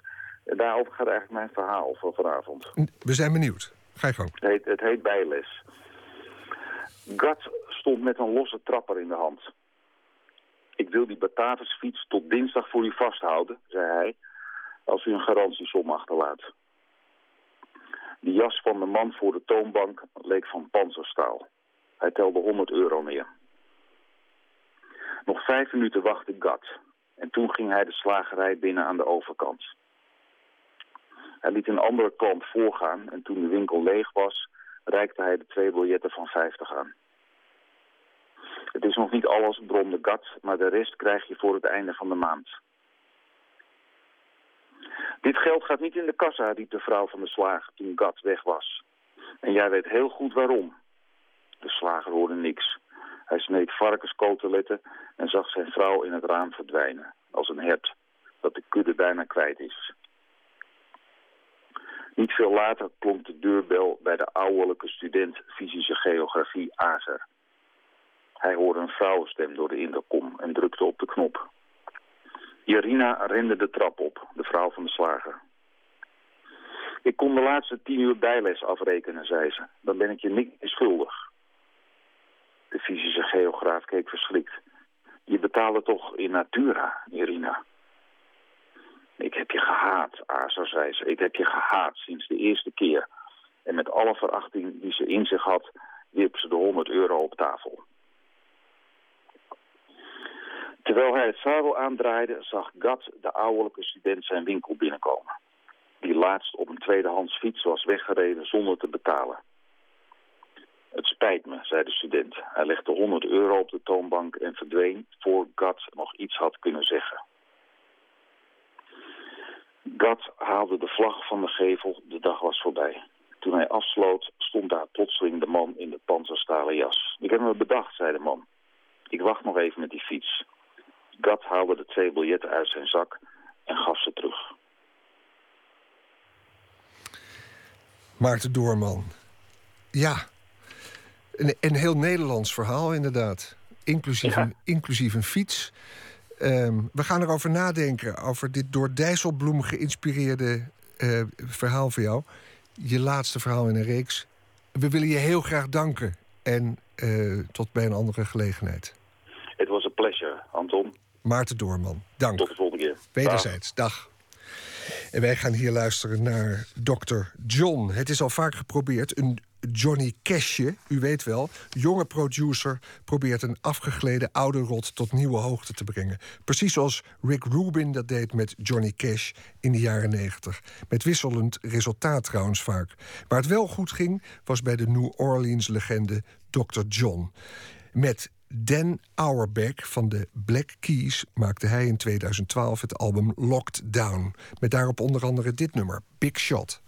Daarover gaat eigenlijk mijn verhaal voor vanavond. We zijn benieuwd. Ga je gang. Het heet, het heet bijles. Gat stond met een losse trapper in de hand. Ik wil die Batavisfiets tot dinsdag voor u vasthouden, zei hij, als u een garantiesom achterlaat. De jas van de man voor de toonbank leek van panzerstaal. Hij telde 100 euro neer. Nog vijf minuten wachtte Gat. En toen ging hij de slagerij binnen aan de overkant. Hij liet een andere klant voorgaan en toen de winkel leeg was, reikte hij de twee biljetten van 50 aan. Het is nog niet alles, bromde Gat, maar de rest krijg je voor het einde van de maand. Dit geld gaat niet in de kassa, riep de vrouw van de slager toen Gat weg was. En jij weet heel goed waarom. De slager hoorde niks. Hij sneed varkenskoteletten en zag zijn vrouw in het raam verdwijnen, als een hert dat de kudde bijna kwijt is. Niet veel later klonk de deurbel bij de ouderlijke student fysische geografie Azer. Hij hoorde een vrouwenstem door de intercom en drukte op de knop. Irina rende de trap op, de vrouw van de slager. Ik kon de laatste tien uur bijles afrekenen, zei ze. Dan ben ik je niet schuldig. De fysische geograaf keek verschrikt. Je betaalde toch in natura, Irina? Ik heb je gehaat, Azer, zei ze. Ik heb je gehaat sinds de eerste keer. En met alle verachting die ze in zich had, wierp ze de 100 euro op tafel. Terwijl hij het zadel aandraaide, zag Gat, de ouderlijke student, zijn winkel binnenkomen. Die laatst op een tweedehands fiets was weggereden zonder te betalen. Het spijt me, zei de student. Hij legde 100 euro op de toonbank en verdween voor Gat nog iets had kunnen zeggen. Gat haalde de vlag van de gevel, de dag was voorbij. Toen hij afsloot, stond daar plotseling de man in de panzerstalen jas. Ik heb me bedacht, zei de man. Ik wacht nog even met die fiets. Gat haalde de twee biljetten uit zijn zak en gaf ze terug. Maarten Doorman. Ja, een, een heel Nederlands verhaal inderdaad. Inclusief, Ja. een, inclusief een fiets. Ehm, we gaan erover nadenken, over dit door Dijsselbloem geïnspireerde eh, verhaal van jou. Je laatste verhaal in een reeks. We willen je heel graag danken. En eh, tot bij een andere gelegenheid. Het was een pleasure, Anton. Maarten Doorman, dank. Tot de volgende keer. Dag. Wederzijds, dag. En wij gaan hier luisteren naar Dr. John. Het is al vaak geprobeerd, een Johnny Cashje, u weet wel. Jonge producer probeert een afgegleden oude rot tot nieuwe hoogte te brengen. Precies zoals Rick Rubin dat deed met Johnny Cash in de jaren 90. Met wisselend resultaat trouwens vaak. Waar het wel goed ging, was bij de New Orleans-legende Dr. John. Met Dan Auerbach van de Black Keys maakte hij in 2012 het album Locked Down. Met daarop onder andere dit nummer, Big Shot.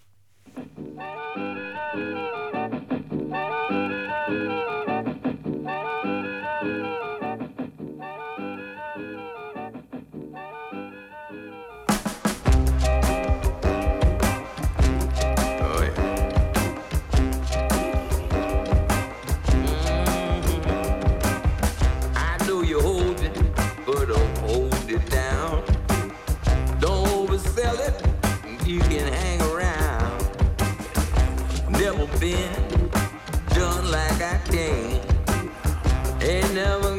Been done like I can. Ain't never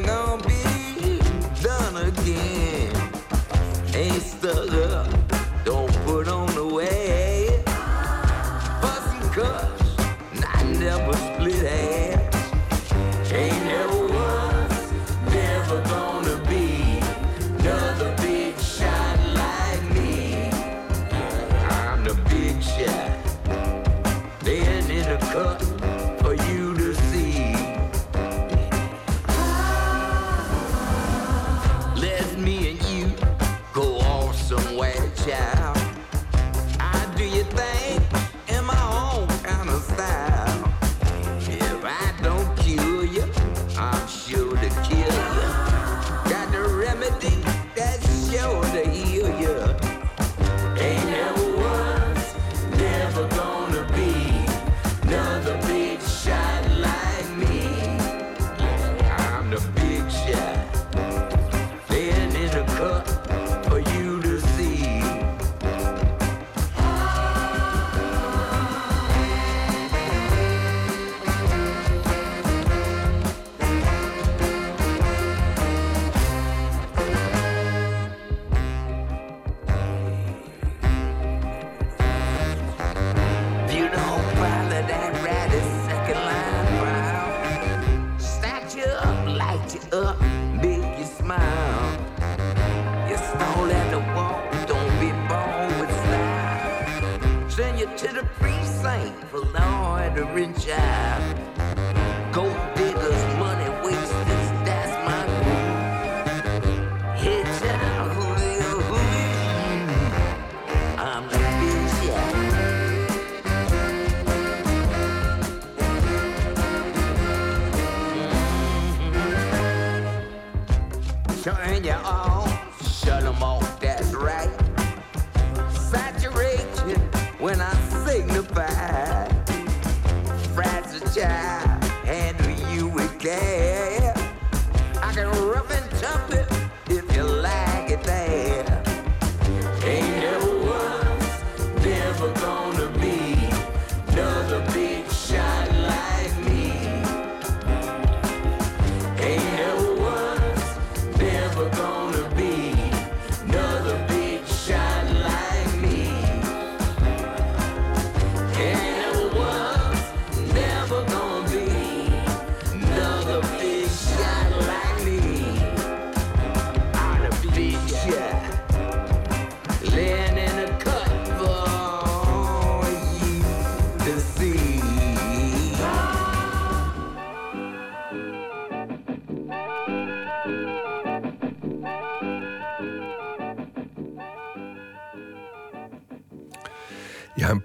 to the precinct for law and the rich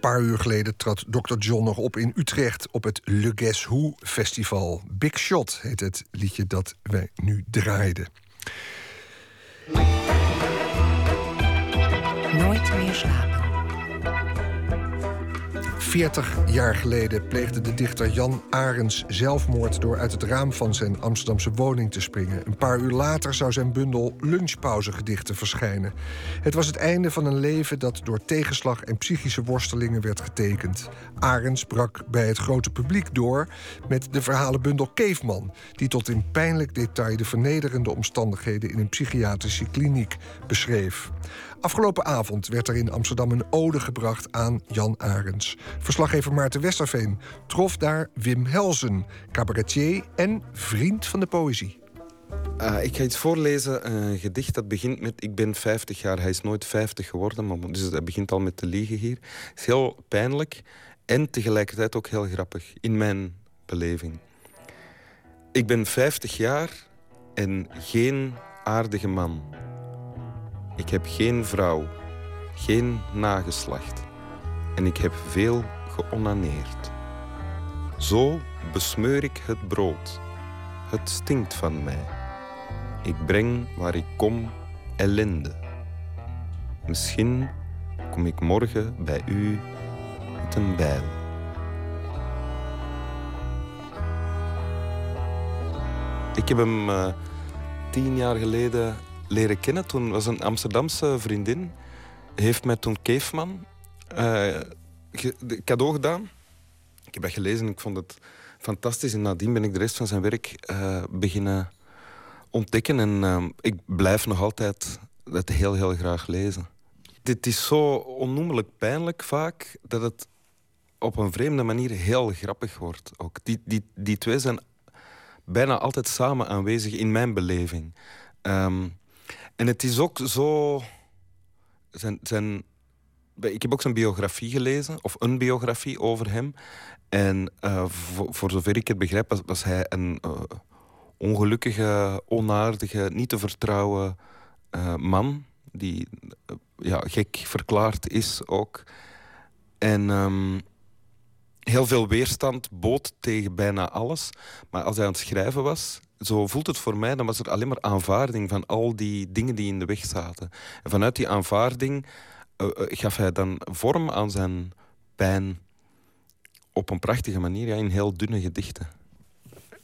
paar uur geleden trad Dr. John nog op in Utrecht op het Le Guess Who Festival. Big Shot heet het liedje dat wij nu draaiden. Nooit meer slapen. 40 jaar geleden pleegde de dichter Jan Arens zelfmoord door uit het raam van zijn Amsterdamse woning te springen. Een paar uur later zou zijn bundel lunchpauzegedichten verschijnen. Het was het einde van een leven dat door tegenslag en psychische worstelingen werd getekend. Arens brak bij het grote publiek door met de verhalenbundel Keefman, die tot in pijnlijk detail de vernederende omstandigheden in een psychiatrische kliniek beschreef. Afgelopen avond werd er in Amsterdam een ode gebracht aan Jan Arens. Verslaggever Maarten Westerveen trof daar Wim Helzen, cabaretier en vriend van de poëzie. Uh, ik ga iets voorlezen, een gedicht dat begint met... Ik ben 50 jaar, hij is nooit 50 geworden, maar dus hij begint al met te liegen hier. Het is heel pijnlijk en tegelijkertijd ook heel grappig, in mijn beleving. Ik ben 50 jaar en geen aardige man. Ik heb geen vrouw, geen nageslacht. En ik heb veel geonaneerd. Zo besmeur ik het brood. Het stinkt van mij. Ik breng waar ik kom ellende. Misschien kom ik morgen bij u met een bijl. Ik heb hem uh, tien jaar geleden leren kennen. Toen was een Amsterdamse vriendin. Heeft mij toen Keefman uh, cadeau gedaan. Ik heb dat gelezen en ik vond het fantastisch. En nadien ben ik de rest van zijn werk uh, beginnen ontdekken. En uh, ik blijf nog altijd dat heel, heel graag lezen. Dit is zo onnoemelijk pijnlijk vaak dat het op een vreemde manier heel grappig wordt. Ook die, die, die twee zijn bijna altijd samen aanwezig in mijn beleving. Um, en het is ook zo. Zijn, zijn, ik heb ook zijn biografie gelezen, of een biografie over hem. En uh, voor, zover ik het begrijp, was, hij een uh, ongelukkige, onaardige, niet te vertrouwen uh, man. Die ja, gek verklaard is ook. En um, heel veel weerstand bood tegen bijna alles. Maar als hij aan het schrijven was, zo voelt het voor mij, dan was er alleen maar aanvaarding van al die dingen die in de weg zaten. En vanuit die aanvaarding uh, gaf hij dan vorm aan zijn pijn op een prachtige manier, ja, in heel dunne gedichten.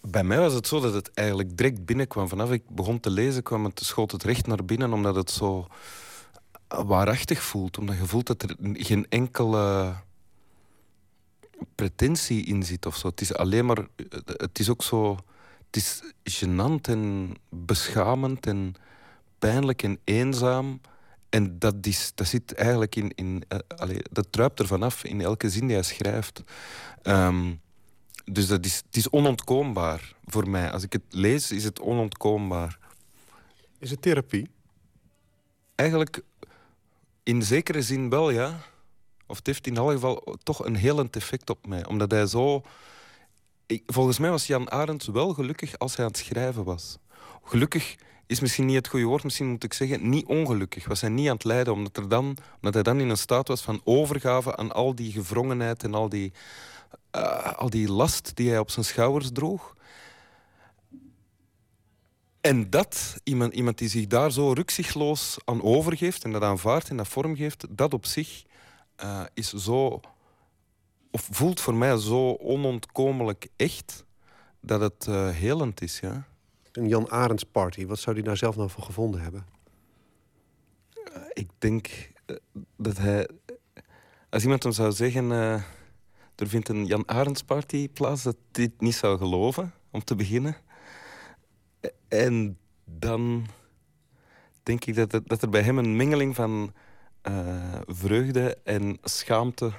Bij mij was het zo dat het eigenlijk direct binnenkwam. Vanaf ik begon te lezen, kwam het, schoot het recht naar binnen, omdat het zo waarachtig voelt. Omdat je voelt dat er geen enkele pretentie in zit of zo. Het is alleen maar... Het is ook zo... Het is gênant en beschamend en pijnlijk en eenzaam. En dat, is, dat zit eigenlijk in... in uh, allee, dat druipt er vanaf in elke zin die hij schrijft. Um, dus dat is, het is onontkoombaar voor mij. Als ik het lees, is het onontkoombaar. Is het therapie? Eigenlijk in zekere zin wel, ja. Of het heeft in alle geval toch een helend effect op mij. Omdat hij zo... Volgens mij was Jan Arends wel gelukkig als hij aan het schrijven was. Gelukkig is misschien niet het goede woord. Misschien moet ik zeggen, niet ongelukkig. Was hij niet aan het lijden, omdat, er dan, omdat hij dan in een staat was van overgave aan al die gewrongenheid en al die, eh, al die last die hij op zijn schouders droeg. En dat, iemand, iemand die zich daar zo rukzichtloos aan overgeeft en dat aanvaardt en dat vormgeeft, dat op zich eh, is zo, of voelt voor mij zo onontkomelijk echt, dat het uh, helend is. Ja. Een Jan Arends party, wat zou hij daar zelf nou voor gevonden hebben? Uh, ik denk dat hij, als iemand hem zou zeggen, er vindt een Jan Arends party plaats, dat hij het niet zou geloven, om te beginnen. En dan denk ik dat, het, dat er bij hem een mengeling van vreugde en schaamte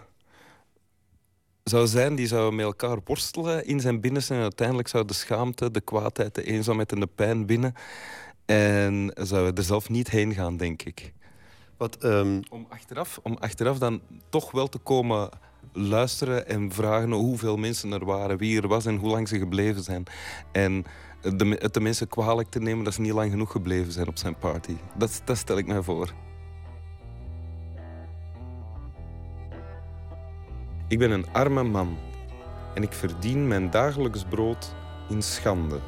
zou zijn. Die zou met elkaar worstelen in zijn binnenste. En uiteindelijk zou de schaamte, de kwaadheid, de eenzaamheid en de pijn binnen. En zou er zelf niet heen gaan, denk ik. Wat, um... om, achteraf, om achteraf dan toch wel te komen luisteren en vragen hoeveel mensen er waren, wie er was en hoe lang ze gebleven zijn. En de, het de mensen kwalijk te nemen dat ze niet lang genoeg gebleven zijn op zijn party. Dat, dat stel ik mij voor. Ik ben een arme man en ik verdien mijn dagelijks brood in schande.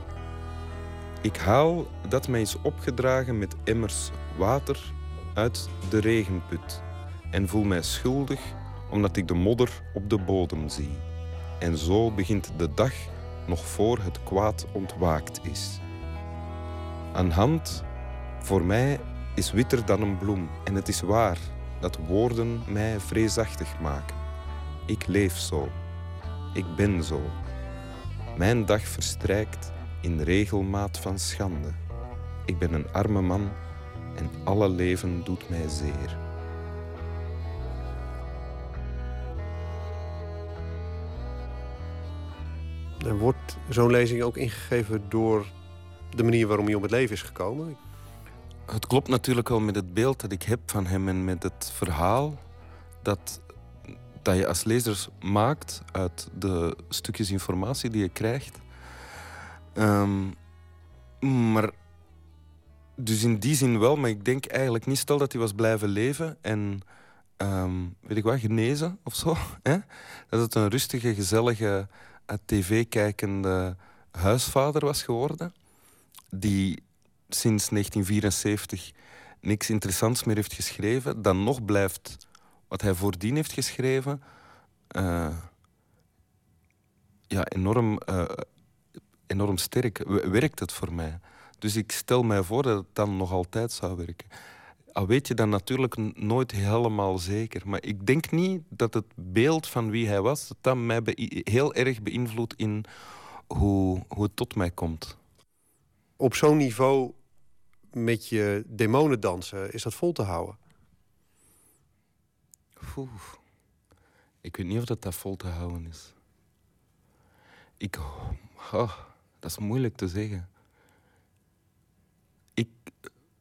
Ik haal dat mij is opgedragen met emmers water uit de regenput en voel mij schuldig omdat ik de modder op de bodem zie. En zo begint de dag nog voor het kwaad ontwaakt is. Een hand, voor mij, is witter dan een bloem. En het is waar dat woorden mij vreesachtig maken. Ik leef zo. Ik ben zo. Mijn dag verstrijkt in regelmaat van schande. Ik ben een arme man en alle leven doet mij zeer. En wordt zo'n lezing ook ingegeven door de manier waarop hij om het leven is gekomen? Het klopt natuurlijk wel met het beeld dat ik heb van hem en met het verhaal dat, dat je als lezer maakt uit de stukjes informatie die je krijgt. Um, maar dus in die zin wel, maar ik denk eigenlijk niet. Stel dat hij was blijven leven en um, weet ik wat, genezen of zo. Hè? Dat het een rustige, gezellige tv-kijkende huisvader was geworden. Die sinds 1974 niks interessants meer heeft geschreven. Dan nog blijft wat hij voordien heeft geschreven... Uh, ja, enorm, uh, enorm sterk. Werkt het voor mij. Dus ik stel mij voor dat het dan nog altijd zou werken. Al weet je dan natuurlijk nooit helemaal zeker. Maar ik denk niet dat het beeld van wie hij was... dat, dat mij heel erg beïnvloedt in hoe, hoe het tot mij komt. Op zo'n niveau met je demonen dansen, is dat vol te houden? Ik weet niet of dat, dat vol te houden is. Ik... Oh, dat is moeilijk te zeggen. Ik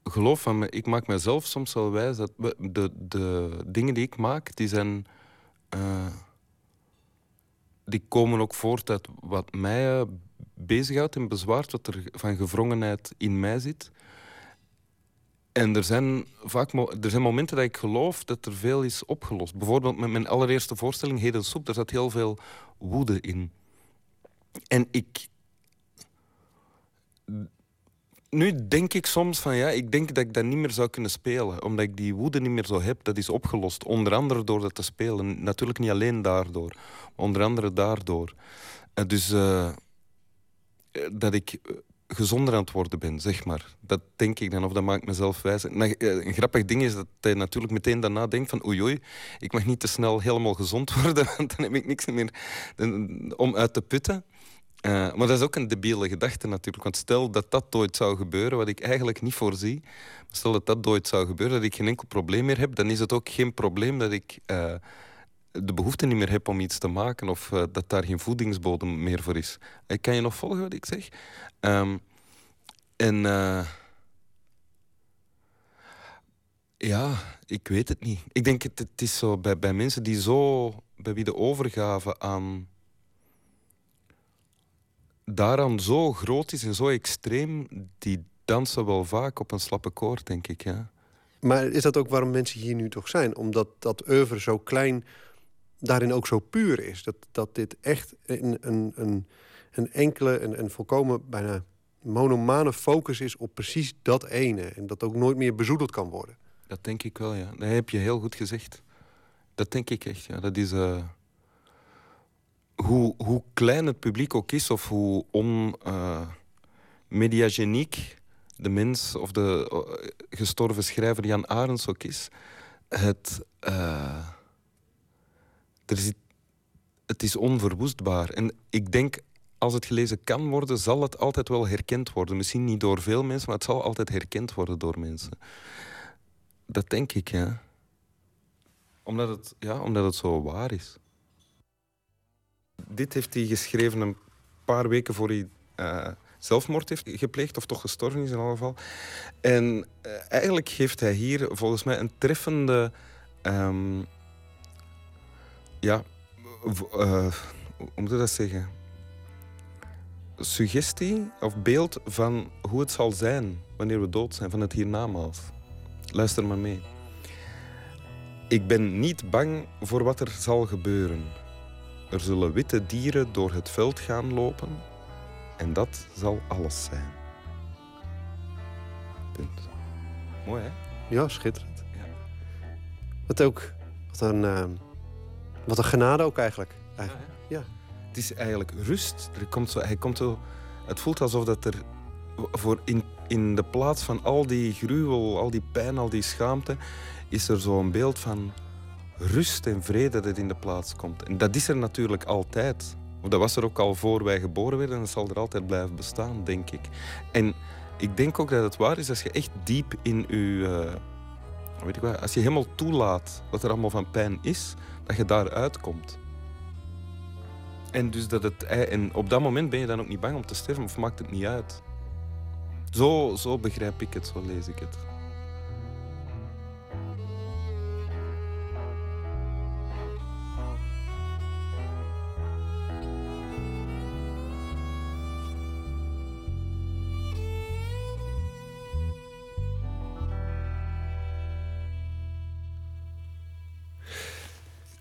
geloof van me, ik maak mezelf soms wel wijs dat de, de dingen die ik maak, die zijn. Uh, die komen ook voort uit wat mij uh, bezighoudt en bezwaart, wat er van gevrongenheid in mij zit. En er zijn vaak er zijn momenten dat ik geloof dat er veel is opgelost. Bijvoorbeeld met mijn allereerste voorstelling, Heden Soep, daar zat heel veel woede in. En ik nu denk ik soms van ja, ik denk dat ik dat niet meer zou kunnen spelen. Omdat ik die woede niet meer zo heb. Dat is opgelost. Onder andere door dat te spelen. Natuurlijk niet alleen daardoor. Onder andere daardoor. Uh, dus uh, dat ik gezonder aan het worden ben, zeg maar. Dat denk ik dan, of dat maakt mezelf wijs. Nou, een grappig ding is dat hij natuurlijk meteen daarna denkt van oei oei, ik mag niet te snel helemaal gezond worden, want dan heb ik niks meer om uit te putten. Uh, maar dat is ook een debiele gedachte natuurlijk. Want stel dat dat ooit zou gebeuren, wat ik eigenlijk niet voorzie. Stel dat dat ooit zou gebeuren, dat ik geen enkel probleem meer heb, dan is het ook geen probleem dat ik uh, de behoefte niet meer heb om iets te maken of dat daar geen voedingsbodem meer voor is. kan je nog volgen wat ik zeg? Um, en Ja, ik weet het niet. Ik denk het, het is zo bij, bij mensen die zo, bij wie de overgave aan daaraan zo groot is en zo extreem, die dansen wel vaak op een slappe koord, denk ik. Ja. Maar is dat ook waarom mensen hier nu toch zijn? Omdat dat oeuvre zo klein daarin ook zo puur is. Dat, dat dit echt een, een, een, een enkele, een volkomen bijna monomane focus is op precies dat ene. En dat ook nooit meer bezoedeld kan worden. Dat denk ik wel, ja. Dat heb je heel goed gezegd. Dat denk ik echt, ja. Dat is... eh, hoe, hoe klein het publiek ook is, of hoe onmediageniek de mens of de eh, gestorven schrijver Jan Arends ook is, het, eh, er zit, het is onverwoestbaar. En ik denk, als het gelezen kan worden, zal het altijd wel herkend worden. Misschien niet door veel mensen, maar het zal altijd herkend worden door mensen. Dat denk ik, ja. Omdat het, ja, omdat het zo waar is. Dit heeft hij geschreven een paar weken voor hij eh, zelfmoord heeft gepleegd, of toch gestorven is in ieder geval. En eh, eigenlijk geeft hij hier volgens mij een treffende. ehm, ja, eh, hoe moet je dat zeggen? Suggestie of beeld van hoe het zal zijn wanneer we dood zijn, van het hiernamaals. Luister maar mee. Ik ben niet bang voor wat er zal gebeuren. Er zullen witte dieren door het veld gaan lopen en dat zal alles zijn. Punt. Mooi, hè? Ja, schitterend. Ja. Wat ook... Wat een, eh, wat een genade ook eigenlijk. eigenlijk. Ja. Het is eigenlijk rust. Er komt zo, hij komt zo, het voelt alsof dat er voor in, in de plaats van al die gruwel, al die pijn, al die schaamte, is er zo'n beeld van rust en vrede dat in de plaats komt. En dat is er natuurlijk altijd. Dat was er ook al voor wij geboren werden en dat zal er altijd blijven bestaan, denk ik. En ik denk ook dat het waar is als je echt diep in je... eh, weet ik wat, als je helemaal toelaat wat er allemaal van pijn is, dat je daaruit komt. En, dus dat het, en op dat moment ben je dan ook niet bang om te sterven of maakt het niet uit. Zo, zo begrijp ik het, zo lees ik het.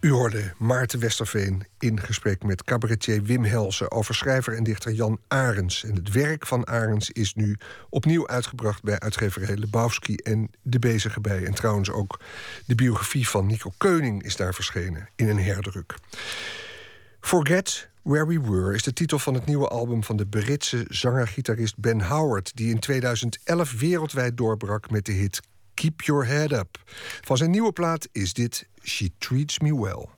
U hoorde Maarten Westerveen in gesprek met cabaretier Wim Helsen... over schrijver en dichter Jan Arends. En het werk van Arends is nu opnieuw uitgebracht... bij uitgeverij Lebowski en De Bezige Bij. En trouwens ook de biografie van Nico Keuning is daar verschenen... in een herdruk. Forget Where We Were is de titel van het nieuwe album... van de Britse zanger-gitarist Ben Howard... die in 2011 wereldwijd doorbrak met de hit Keep Your Head Up. Van zijn nieuwe plaat is dit She Treats Me Well.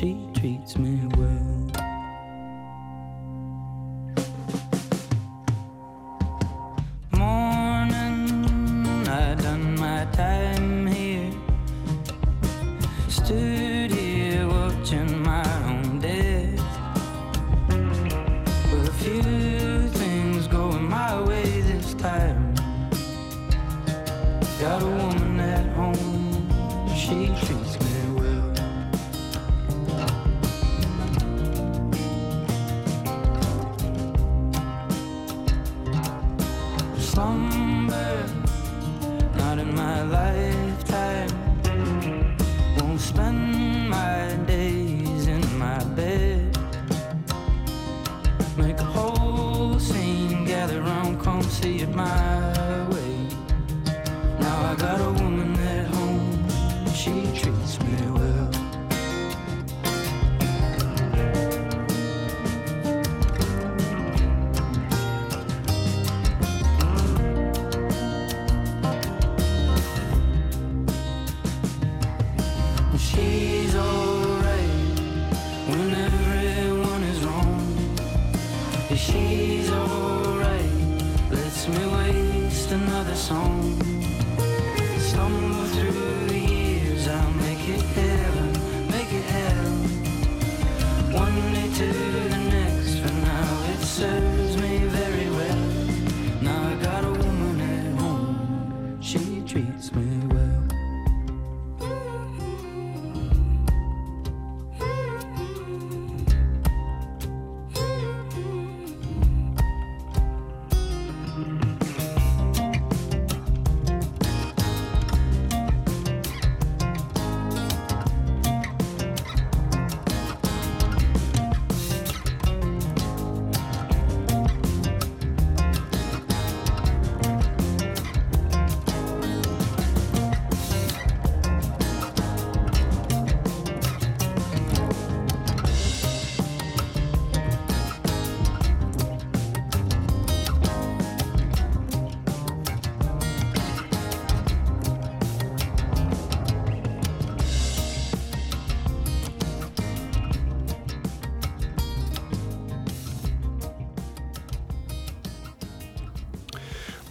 She treats me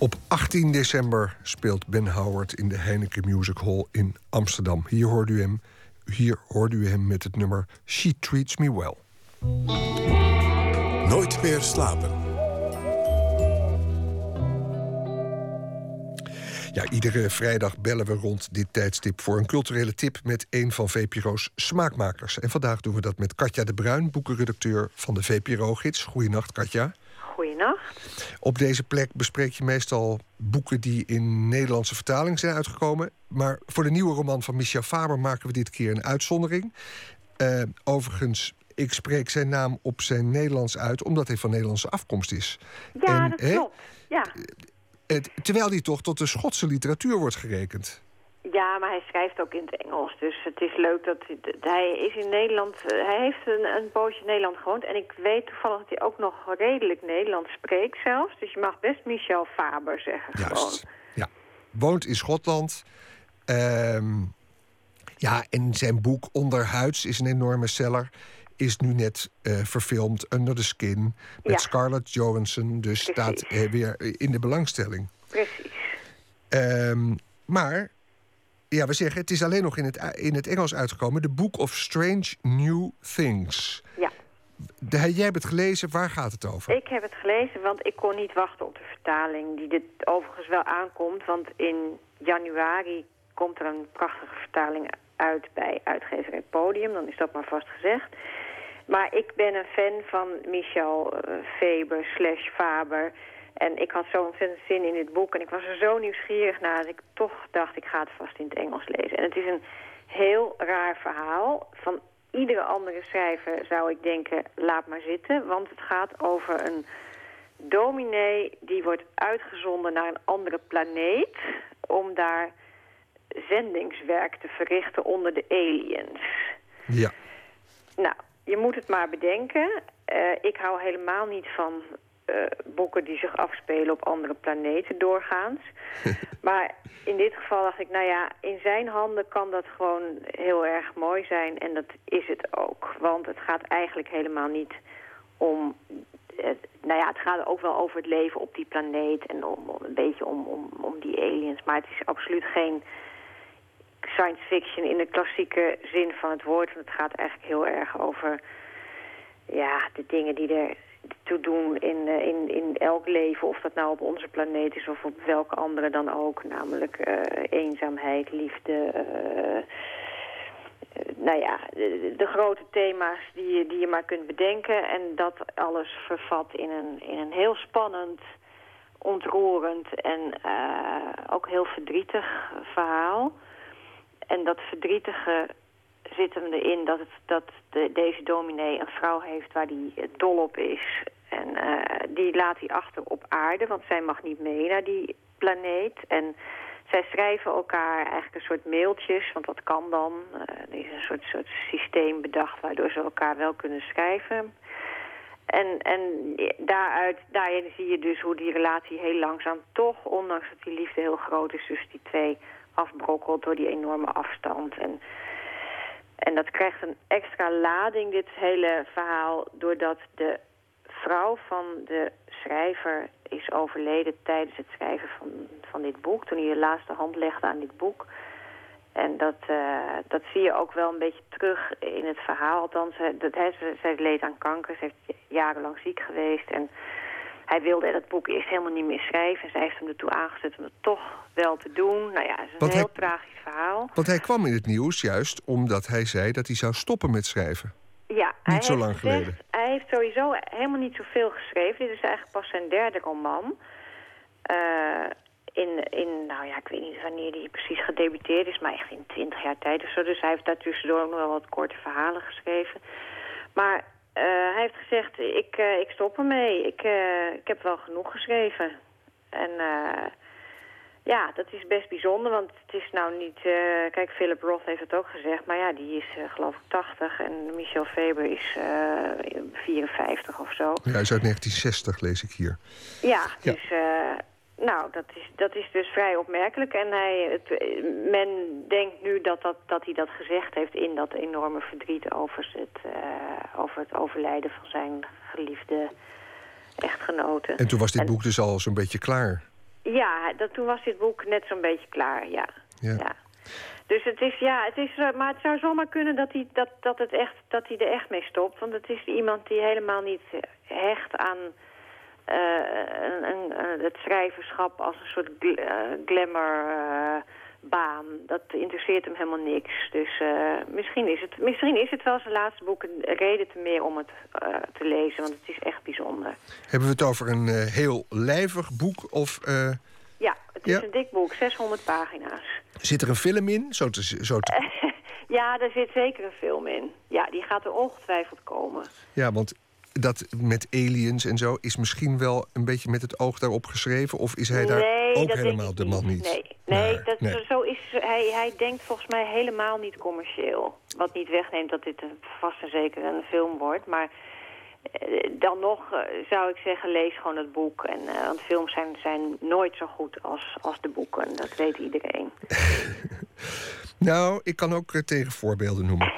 Op 18 december speelt Ben Howard in de Heineken Music Hall in Amsterdam. Hier hoort u hem, hier hoort u hem met het nummer She Treats Me Well. Nooit meer slapen. Ja, iedere vrijdag bellen we rond dit tijdstip voor een culturele tip met een van VPRO's smaakmakers. En vandaag doen we dat met Katja de Bruin, boekenredacteur van de VPRO-gids. Goedenacht, Katja. Goeienacht. Op deze plek bespreek je meestal boeken die in Nederlandse vertaling zijn uitgekomen. Maar voor de nieuwe roman van Michel Faber maken we dit keer een uitzondering. Eh, overigens, ik spreek zijn naam op zijn Nederlands uit, omdat hij van Nederlandse afkomst is. Ja, En, dat hè, klopt. Ja. het- terwijl hij toch tot de Schotse literatuur wordt gerekend. Ja, maar hij schrijft ook in het Engels. Dus het is leuk dat hij, is in Nederland... eh, hij heeft een, een poosje in Nederland gewoond. En ik weet toevallig dat hij ook nog redelijk Nederlands spreekt zelfs. Dus je mag best Michel Faber zeggen gewoon. Ja. Woont in Schotland. Ehm, ja, en zijn boek Onderhuids is een enorme seller. Is nu net eh, verfilmd, Under the Skin. Met Ja. Scarlett Johansson. Dus staat eh, weer in de belangstelling. Precies. Ehm, maar, ja, we zeggen, het is alleen nog in het, in het Engels uitgekomen. The Book of Strange New Things. Ja. De, jij hebt het gelezen, waar gaat het over? Ik heb het gelezen, want ik kon niet wachten op de vertaling... die dit overigens wel aankomt. Want in januari komt er een prachtige vertaling uit bij uitgeverij Podium. Dan is dat maar vast gezegd. Maar ik ben een fan van Michel Faber slash Faber. En ik had zo ontzettend zin in dit boek. En ik was er zo nieuwsgierig naar dat ik toch dacht... ik ga het vast in het Engels lezen. En het is een heel raar verhaal. Van iedere andere schrijver zou ik denken, laat maar zitten. Want het gaat over een dominee die wordt uitgezonden naar een andere planeet... om daar zendingswerk te verrichten onder de aliens. Ja. Nou, je moet het maar bedenken. Uh, ik hou helemaal niet van boeken die zich afspelen op andere planeten doorgaans. maar in dit geval dacht ik, nou ja, in zijn handen kan dat gewoon heel erg mooi zijn. En dat is het ook. Want het gaat eigenlijk helemaal niet om... Nou ja, het gaat ook wel over het leven op die planeet en om, om een beetje om, om, om die aliens. Maar het is absoluut geen science fiction in de klassieke zin van het woord. Want het gaat eigenlijk heel erg over ja, de dingen die er toe doen in, uh, in, in elk leven. Of dat nou op onze planeet is of op welke andere dan ook. Namelijk uh, eenzaamheid, liefde... Uh, nou ja, de, de, grote thema's die je, die je maar kunt bedenken. En dat alles vervat in een, in een heel spannend, ontroerend en ook heel verdrietig verhaal. En dat verdrietige zit hem erin dat, het, dat de, deze dominee een vrouw heeft waar hij dol op is. En uh, die laat hij achter op aarde, want zij mag niet mee naar die planeet. En zij schrijven elkaar eigenlijk een soort mailtjes, want dat kan dan. Uh, er is een soort, soort systeem bedacht waardoor ze elkaar wel kunnen schrijven. En, en daaruit, daarin zie je dus hoe die relatie heel langzaam toch, ondanks dat die liefde heel groot is tussen die twee afbrokkelt door die enorme afstand. En, en dat krijgt een extra lading, dit hele verhaal, doordat de vrouw van de schrijver is overleden tijdens het schrijven van, van dit boek. Toen hij de laatste hand legde aan dit boek. En dat, uh, dat zie je ook wel een beetje terug in het verhaal. Althans, dat, hij, zij leed aan kanker. Ze heeft jarenlang ziek geweest. En hij wilde dat boek eerst helemaal niet meer schrijven. En zij heeft hem ertoe aangezet om het toch wel te doen. Nou ja, het is een heel tragisch verhaal. Want hij kwam in het nieuws juist omdat hij zei dat hij zou stoppen met schrijven. Ja, niet zo lang gezegd, geleden. Hij heeft sowieso helemaal niet zoveel geschreven. Dit is eigenlijk pas zijn derde roman. Uh, in, in, nou ja, ik weet niet wanneer hij precies gedebuteerd is, maar echt in twintig jaar tijd of zo. Dus hij heeft daartussendoor ook nog wel wat korte verhalen geschreven. Maar hij heeft gezegd, ik, uh, ik stop ermee. Ik, uh, ik heb wel genoeg geschreven. En ja, dat is best bijzonder, want het is nou niet... kijk, Philip Roth heeft het ook gezegd, maar ja, die is geloof ik 80 en Michel Faber is 54 of zo. Ja, hij is uit 1960, lees ik hier. Ja, dus... Nou, dat is, dat is dus vrij opmerkelijk. En hij, het, men denkt nu dat, dat, dat hij dat gezegd heeft in dat enorme verdriet over het, uh, over het overlijden van zijn geliefde echtgenote. En toen was dit en, boek dus al zo'n beetje klaar? Ja, dat, toen was dit boek net zo'n beetje klaar, ja. ja. ja. Dus het is, ja, het is, maar het zou zomaar kunnen dat hij, dat, dat het echt, dat hij er echt mee stopt. Want het is iemand die helemaal niet hecht aan een, een, het schrijverschap als een soort gl uh, glamour baan. Dat interesseert hem helemaal niks. Dus misschien, is het, misschien is het wel zijn laatste boek een reden te meer om het te lezen. Want het is echt bijzonder. Hebben we het over een heel lijvig boek? Of, ja, het is ja? een dik boek. 600 pagina's. Zit er een film in? Zo te, zo te... ja, er zit zeker een film in. Ja, die gaat er ongetwijfeld komen. Ja, want dat met aliens en zo is misschien wel een beetje met het oog daarop geschreven? Of is hij daar nee, ook helemaal de man niet? Nee, nee, dat, nee. zo is hij, hij denkt volgens mij helemaal niet commercieel. Wat niet wegneemt dat dit vast en zeker een film wordt. Maar eh, dan nog uh, zou ik zeggen, lees gewoon het boek. En, uh, want films zijn, zijn nooit zo goed als, als de boeken. Dat weet iedereen. nou, ik kan ook tegenvoorbeelden noemen.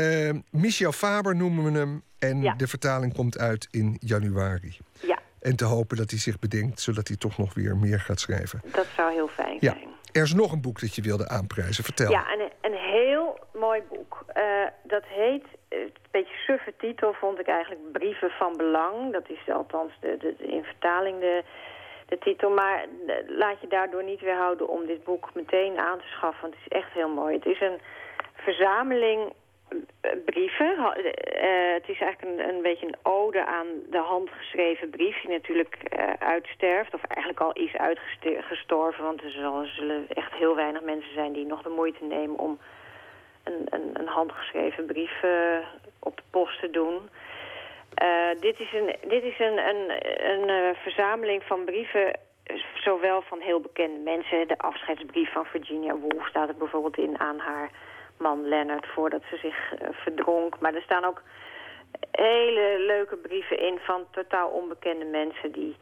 Michel Faber noemen we hem. En ja. de vertaling komt uit in januari. Ja. En te hopen dat hij zich bedenkt, zodat hij toch nog weer meer gaat schrijven. Dat zou heel fijn ja. zijn. Er is nog een boek dat je wilde aanprijzen. Vertel. Ja, een, een heel mooi boek. Uh, dat heet, een beetje suffe titel vond ik eigenlijk, Brieven van Belang. Dat is althans de, de, de in vertaling de, de titel. Maar eh, laat je daardoor niet weerhouden om dit boek meteen aan te schaffen. Want het is echt heel mooi. Het is een verzameling eh, brieven. Ha- eh, het is eigenlijk een, een beetje een ode aan de handgeschreven brief... die natuurlijk eh, uitsterft, of eigenlijk al is uitgestorven... want er zal- zullen echt heel weinig mensen zijn die nog de moeite nemen... om een, een, een handgeschreven brief eh, op de post te doen... Eh, dit is een, dit is een, een, een eh, verzameling van brieven, eh, zowel van heel bekende mensen. De afscheidsbrief van Virginia Woolf staat er bijvoorbeeld in aan haar man Leonard voordat ze zich eh, verdronk. Maar er staan ook hele leuke brieven in van totaal onbekende mensen die...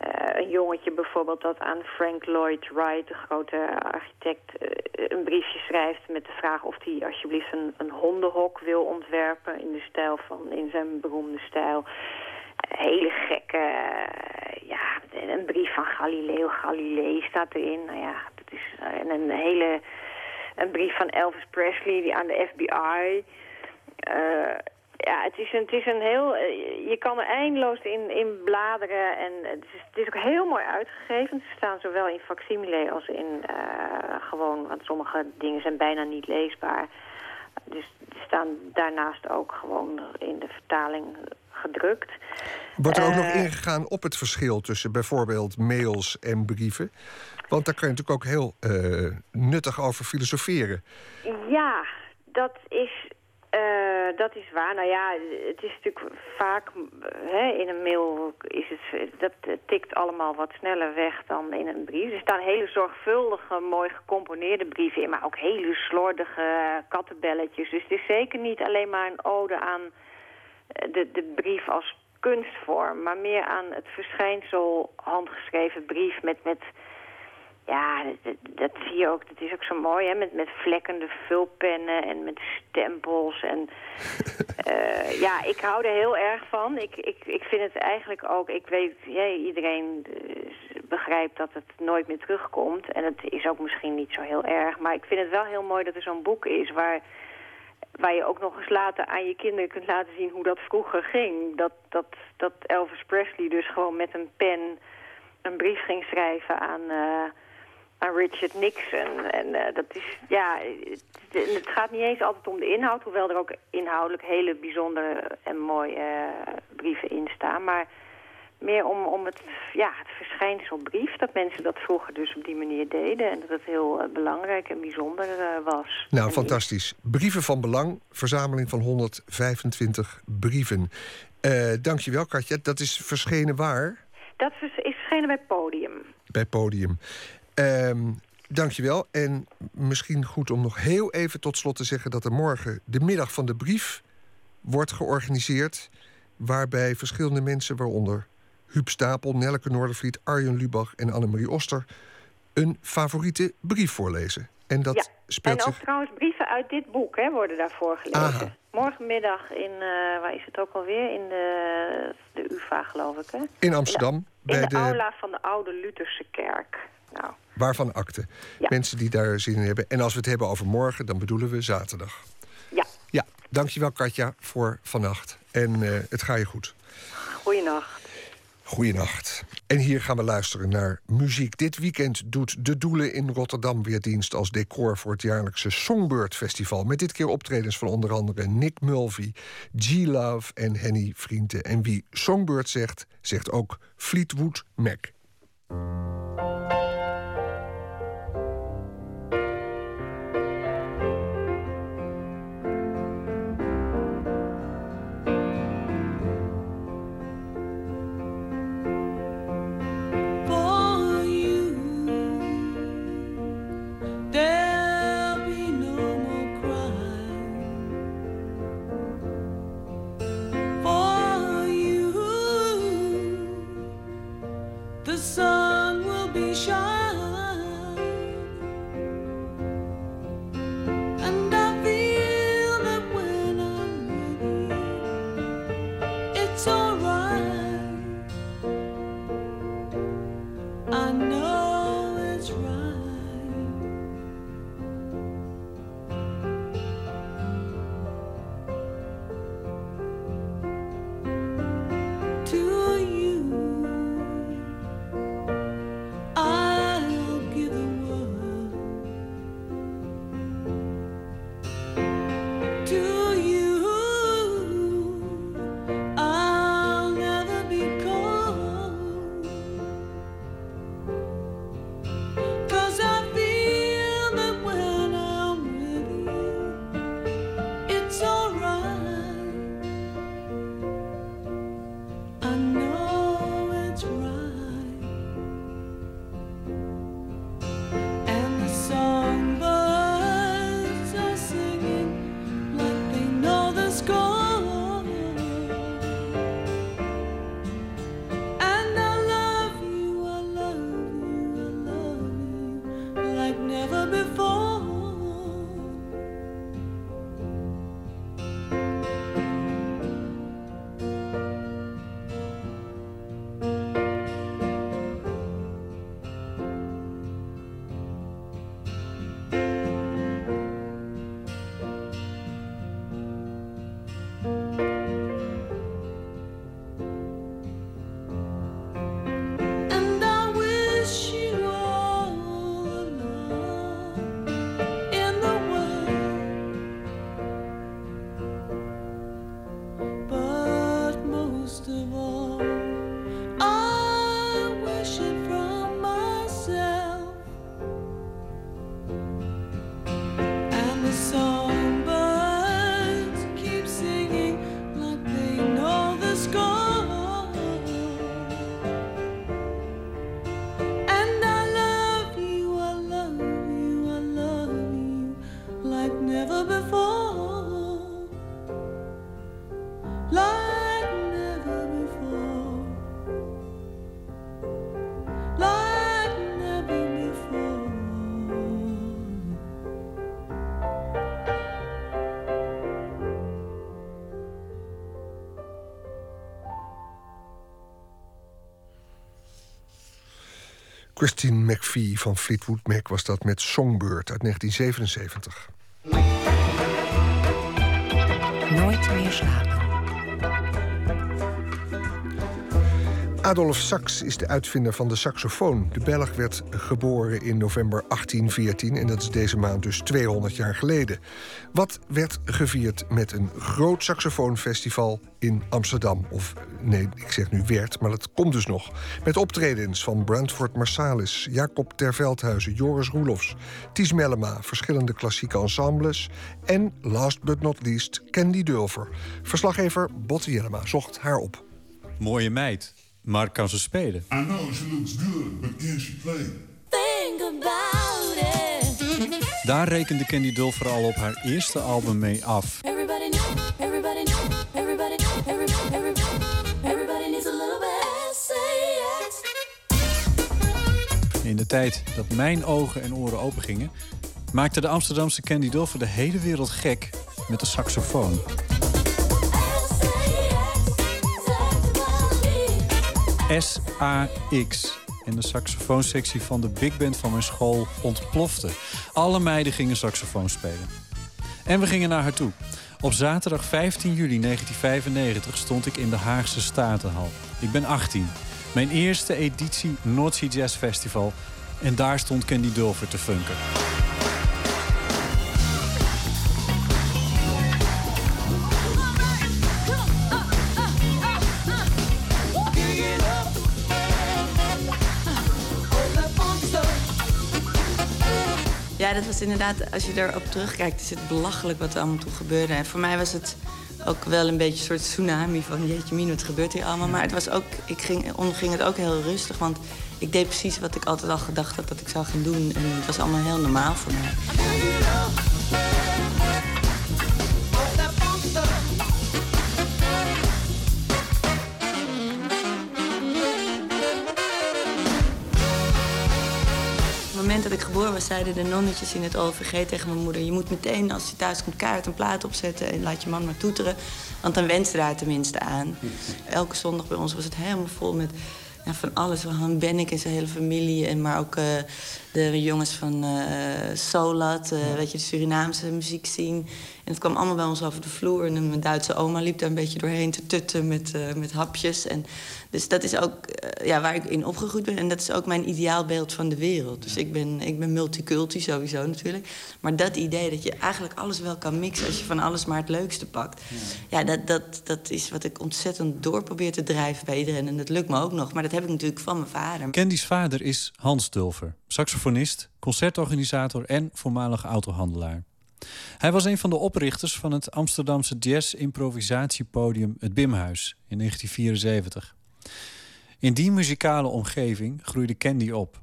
eh, een jongetje bijvoorbeeld dat aan Frank Lloyd Wright, de grote architect, eh, een briefje schrijft met de vraag of hij alsjeblieft een, een hondenhok wil ontwerpen in de stijl van, in zijn beroemde stijl. Hele gekke, ja, een brief van Galileo Galilei staat erin. Nou ja, dat is en een hele, een brief van Elvis Presley die aan de FBI. Eh, ja, het is, een, het is een heel... eh, Je kan er eindeloos in, in bladeren. En het is, het is ook heel mooi uitgegeven. Ze staan zowel in facsimile als in eh, gewoon... Want sommige dingen zijn bijna niet leesbaar. Dus staan daarnaast ook gewoon in de vertaling gedrukt. Wordt er ook nog Eh, ingegaan op het verschil tussen bijvoorbeeld mails en brieven? Want daar kan je natuurlijk ook heel eh, nuttig over filosoferen. Ja, dat is, eh, dat is waar. Nou ja, het is natuurlijk vaak... Hè, in een mail is het, dat tikt allemaal wat sneller weg dan in een brief. Er staan hele zorgvuldige, mooi gecomponeerde brieven in... maar ook hele slordige kattenbelletjes. Dus het is zeker niet alleen maar een ode aan de, de brief als kunstvorm... maar meer aan het verschijnsel handgeschreven brief met... met ja, dat, dat zie je ook. Dat is ook zo mooi, hè? Met, met vlekkende vulpennen en met stempels. En eh, ja, ik hou er heel erg van. Ik, ik, ik vind het eigenlijk ook... Ik weet, ja, iedereen eh, begrijpt dat het nooit meer terugkomt. En het is ook misschien niet zo heel erg. Maar ik vind het wel heel mooi dat er zo'n boek is... waar waar je ook nog eens later aan je kinderen kunt laten zien hoe dat vroeger ging. Dat, dat, dat Elvis Presley dus gewoon met een pen een brief ging schrijven aan, eh, aan Richard Nixon. En eh, dat is, ja, het, gaat niet eens altijd om de inhoud, hoewel er ook inhoudelijk hele bijzondere en mooie eh, brieven in staan. Maar meer om, om het, ja, het verschijnsel brief, dat mensen dat vroeger dus op die manier deden. En dat het heel eh, belangrijk en bijzonder eh, was. Nou, En fantastisch. Brieven van Belang, verzameling van 125 brieven. Eh dankjewel, Katja. Dat is verschenen waar? Dat is is verschenen bij Podium. Bij Podium. Ehm dankjewel. En misschien goed om nog heel even tot slot te zeggen... dat er morgen de middag van de brief wordt georganiseerd... waarbij verschillende mensen, waaronder Huub Stapel... Nelke Noordervliet, Arjen Lubach en Annemarie Oster... een favoriete brief voorlezen. En dat ja. speelt en ook zich... trouwens brieven uit dit boek hè, worden daarvoor gelezen. Aha. Morgenmiddag in, eh, waar is het ook alweer? In de, de UvA geloof ik hè? In Amsterdam, In bij de, de- aula van de oude Lutherse kerk. Nou, Waarvan akte. Ja. Mensen die daar zin in hebben. En als we het hebben over morgen, dan bedoelen we zaterdag. ja, Ja, dankjewel Katja voor vannacht. En eh, het gaat je goed. goeienacht. Goeienacht. En hier gaan we luisteren naar muziek. Dit weekend doet De Doelen in Rotterdam weer dienst als decor voor het jaarlijkse Songbird Festival. Met dit keer optredens van onder andere Nick Mulvey, G-Love en Henny Vrienden. En wie Songbird zegt, zegt ook Fleetwood Mac. Christine McVie van Fleetwood Mac was dat met Songbird uit 1977. Nooit meer slapen. Adolf Sax is de uitvinder van de saxofoon. De Belg werd geboren in november 1814 en dat is deze maand dus 200 jaar geleden. Wat werd gevierd met een groot saxofoonfestival in Amsterdam? Of nee, ik zeg nu werd, maar dat komt dus nog. Met optredens van Brandford Marsalis, Jacob ter Veldhuizen, Joris Roelofs, Ties Mellema, verschillende klassieke ensembles en last but not least Candy Dulfer. Verslaggever Botte Jellema zocht haar op. Mooie meid, maar kan ze spelen? I know she looks good, but can she play? Think about it. Daar rekende Candy Dulfer al op haar eerste album mee af. Everybody de tijd dat mijn ogen en oren open gingen, maakte de Amsterdamse Candy Dulfer de hele wereld gek met de saxofoon. SAX. En de saxofoonsectie van de big band van mijn school ontplofte. Alle meiden gingen saxofoon spelen. En we gingen naar haar toe. Op zaterdag 15 juli 1995 stond ik in de Haagse Statenhal. Ik ben 18. Mijn eerste editie Noordzee Jazz Festival. En daar stond Candy Dulfer te funken. Ja, dat was inderdaad, als je erop terugkijkt, is het belachelijk wat er allemaal toen gebeurde. En voor mij was het ook wel een beetje een soort tsunami van jeetje mien, wat gebeurt hier allemaal. Maar het was ook, ik ging, onderging het ook heel rustig, want ik deed precies wat ik altijd al gedacht had dat ik zou gaan doen. En het was allemaal heel normaal voor mij. Moment dat ik geboren was, zeiden de nonnetjes in het OVG tegen mijn moeder... je moet meteen, als je thuis komt, kaart een plaat opzetten... en laat je man maar toeteren, want dan wenst er daar tenminste aan. Elke zondag bij ons was het helemaal vol met ja, van alles. We hadden Bennik en zijn hele familie, en maar ook eh, de jongens van eh Solat... weet je, de Surinaamse muziek zien. En het kwam allemaal bij ons over de vloer. En mijn Duitse oma liep daar een beetje doorheen te tutten met, eh, met hapjes. En, dus dat is ook eh, ja, waar ik in opgegroeid ben. En dat is ook mijn ideaalbeeld van de wereld. Dus ik ben, ik ben multiculti sowieso natuurlijk. Maar dat idee dat je eigenlijk alles wel kan mixen... als je van alles maar het leukste pakt. Ja, dat, dat, dat is wat ik ontzettend door probeer te drijven bij iedereen. En dat lukt me ook nog. Maar dat heb ik natuurlijk van mijn vader. Candy's vader is Hans Dulfer, saxofonist, concertorganisator en voormalig autohandelaar. Hij was een van de oprichters van het Amsterdamse jazz-improvisatiepodium Het Bimhuis in 1974. In die muzikale omgeving groeide Candy op.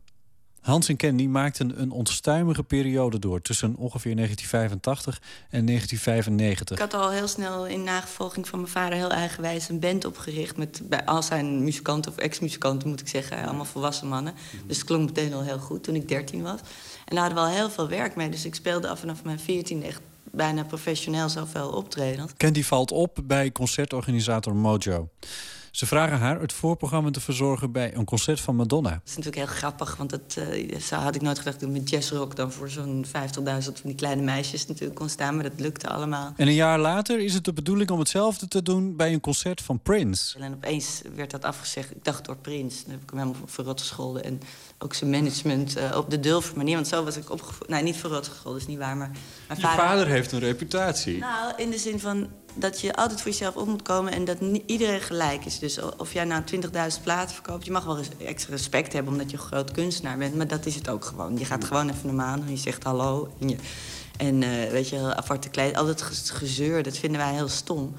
Hans en Candy maakten een onstuimige periode door tussen ongeveer 1985 en 1995. Ik had al heel snel in nagevolging van mijn vader heel eigenwijs een band opgericht. Met bij al zijn muzikanten of ex-muzikanten moet ik zeggen. Allemaal volwassen mannen. Dus het klonk meteen al heel goed toen ik 13 was. En daar hadden we al heel veel werk mee. Dus ik speelde af vanaf mijn 14 echt bijna professioneel zoveel optredens. Candy valt op bij concertorganisator Mojo. Ze vragen haar het voorprogramma te verzorgen bij een concert van Madonna. Dat is natuurlijk heel grappig, want dat eh, zo had ik nooit gedacht dat ik met jazzrock dan voor zo'n 50.000 van die kleine meisjes natuurlijk kon staan. Maar dat lukte allemaal. En een jaar later is het de bedoeling om hetzelfde te doen bij een concert van Prince. En opeens werd dat afgezegd. Ik dacht door Prins. Dan heb ik hem helemaal verrot gescholden. En ook zijn management eh, op de dulver manier. Want zo was ik opgevoed. Nee, niet verrot gescholden, is niet waar. Maar mijn Je vader heeft een reputatie. Nou, in de zin van dat je altijd voor jezelf op moet komen en dat niet iedereen gelijk is. Dus of jij nou 20.000 platen verkoopt, je mag wel res- extra respect hebben omdat je een groot kunstenaar bent, maar dat is het ook gewoon. Je gaat gewoon even normaal doen, je zegt hallo en, je, en eh, weet je, aparte kleed. Al dat ge- gezeur, dat vinden wij heel stom.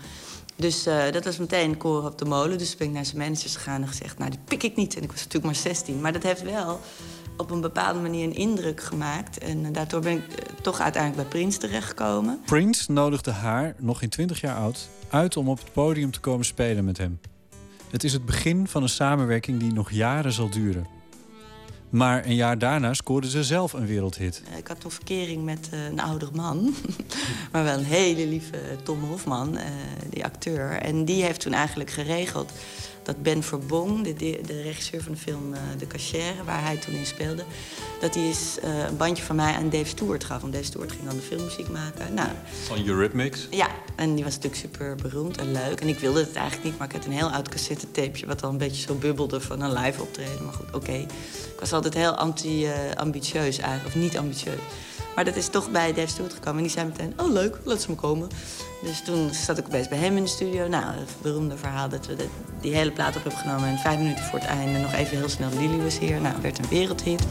Dus eh, dat was meteen koren op de molen. Dus ben ik naar zijn managers gegaan en gezegd... nou, die pik ik niet. En ik was natuurlijk maar 16. Maar dat heeft wel op een bepaalde manier een indruk gemaakt. En eh, daardoor ben ik eh, toch uiteindelijk bij Prince terechtgekomen. Prince nodigde haar, nog geen 20 jaar oud, uit om op het podium te komen spelen met hem. Het is het begin van een samenwerking die nog jaren zal duren. Maar een jaar daarna scoorde ze zelf een wereldhit. Eh, Ik had toen verkering met eh, een oudere man. maar wel een hele lieve Tom Hofman, eh, die acteur. En die heeft toen eigenlijk geregeld dat Ben Verbong, de, de, regisseur van de film uh, De Cachère, waar hij toen in speelde, dat hij is, uh, een bandje van mij aan Dave Stewart gaf. Want Dave Stewart ging dan de filmmuziek maken. Nou, van Eurythmics? Ja, en die was natuurlijk super beroemd en leuk. En ik wilde het eigenlijk niet, maar ik had een heel oud cassettetapeje... wat al een beetje zo bubbelde van een live optreden. Maar goed, oké. Ik was altijd heel anti-ambitieus eigenlijk, of niet ambitieus. Maar dat is toch bij Dave Stewart gekomen. En die zei meteen, oh leuk, laat ze me komen. Dus toen zat ik opeens bij hem in de studio. Nou, het beroemde verhaal dat we die hele plaat op hebben genomen. En vijf minuten voor het einde nog even heel snel Lily was hier. Nou, werd een wereldhit.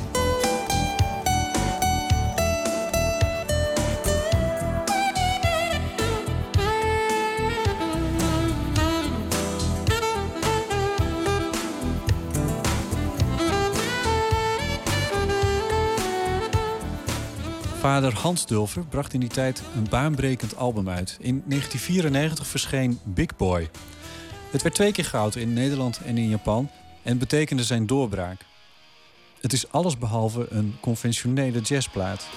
Vader Hans Dulver bracht in die tijd een baanbrekend album uit. In 1994 verscheen Big Boy. Het werd twee keer goud in Nederland en in Japan en betekende zijn doorbraak. Het is allesbehalve een conventionele jazzplaat.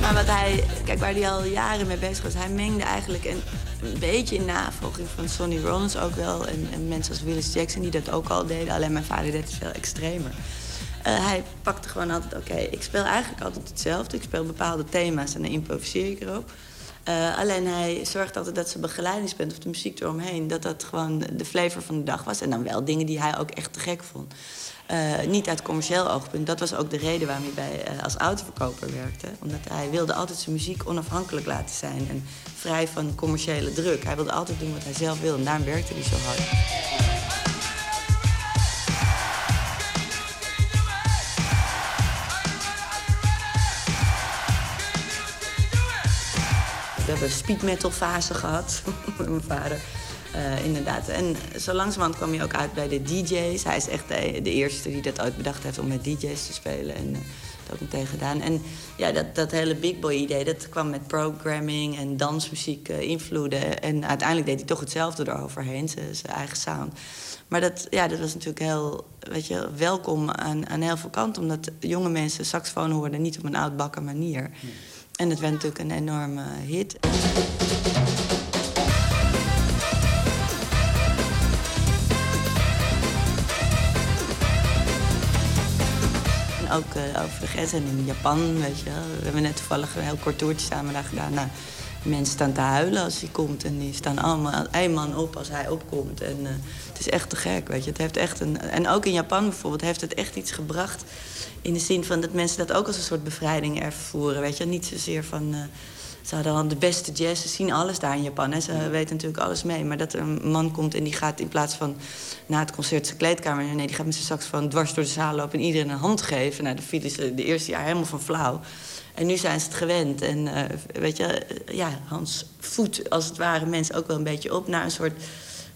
Maar wat hij, kijk, waar hij al jaren mee bezig was, hij mengde eigenlijk een, een beetje in navolging van Sonny Rollins ook wel. En, en, mensen als Willis Jackson die dat ook al deden. Alleen mijn vader deed het veel extremer. Uh, hij pakte gewoon altijd, oké, ik speel eigenlijk altijd hetzelfde. Ik speel bepaalde thema's en dan improviseer ik erop. Uh, alleen hij zorgt altijd dat zijn begeleidingsband of de muziek eromheen... dat dat gewoon de flavor van de dag was. En dan wel dingen die hij ook echt te gek vond. Uh, niet uit commercieel oogpunt. Dat was ook de reden waarom hij bij, uh, als autoverkoper werkte. Omdat hij wilde altijd zijn muziek onafhankelijk laten zijn. En vrij van commerciële druk. Hij wilde altijd doen wat hij zelf wilde. En daarom werkte hij zo hard. We hebben een speed metal fase gehad met mijn vader. Uh, inderdaad. En zo langzamerhand kwam hij ook uit bij de DJ's. Hij is echt de, de eerste die dat ooit bedacht heeft om met DJ's te spelen. En uh, dat ook meteen gedaan. En ja, dat, dat hele big boy idee, dat kwam met programming en dansmuziek uh, invloeden. En uiteindelijk deed hij toch hetzelfde eroverheen, zijn eigen sound. Maar dat, ja, dat was natuurlijk heel weet je, welkom aan, aan heel veel kanten. Omdat jonge mensen saxofoon hoorden niet op een oudbakken manier. En het werd natuurlijk een enorme hit. Ook over de grens en in Japan, weet je We hebben net toevallig een heel kort toertje samen daar gedaan. Nou, mensen staan te huilen als hij komt en die staan allemaal één man op als hij opkomt. En uh, het is echt te gek, weet je. Het heeft echt een, en ook in Japan bijvoorbeeld heeft het echt iets gebracht... in de zin van dat mensen dat ook als een soort bevrijding ervoeren, weet je. Niet zozeer van... Uh, ze hadden al de beste jazz, ze zien alles daar in Japan. Hè. Ze weten natuurlijk alles mee. Maar dat er een man komt en die gaat in plaats van na het concert zijn kleedkamer... nee, die gaat met zijn saxofoon dwars door de zaal lopen... en iedereen een hand geven. Nou, dan vielen ze de eerste jaar helemaal van flauw. En nu zijn ze het gewend. En uh, weet je, ja, Hans voedt als het ware mensen ook wel een beetje op... naar een soort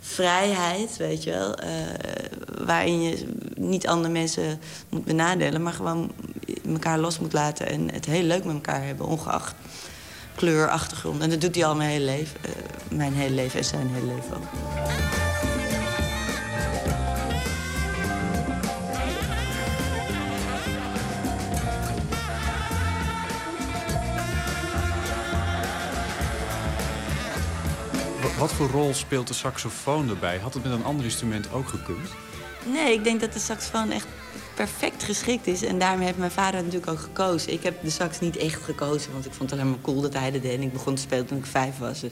vrijheid, weet je wel. Uh, waarin je niet andere mensen moet benadelen... maar gewoon elkaar los moet laten en het heel leuk met elkaar hebben, ongeacht kleur, achtergrond. En dat doet hij al mijn hele leven. Uh, mijn hele leven en zijn hele leven ook. Wat voor rol speelt de saxofoon erbij? Had het met een ander instrument ook gekund? Nee, ik denk dat de saxofoon echt perfect geschikt is. En daarmee heeft mijn vader natuurlijk ook gekozen. Ik heb de sax niet echt gekozen, want ik vond het alleen maar cool dat hij dat deed. En ik begon te spelen toen ik vijf was. Dus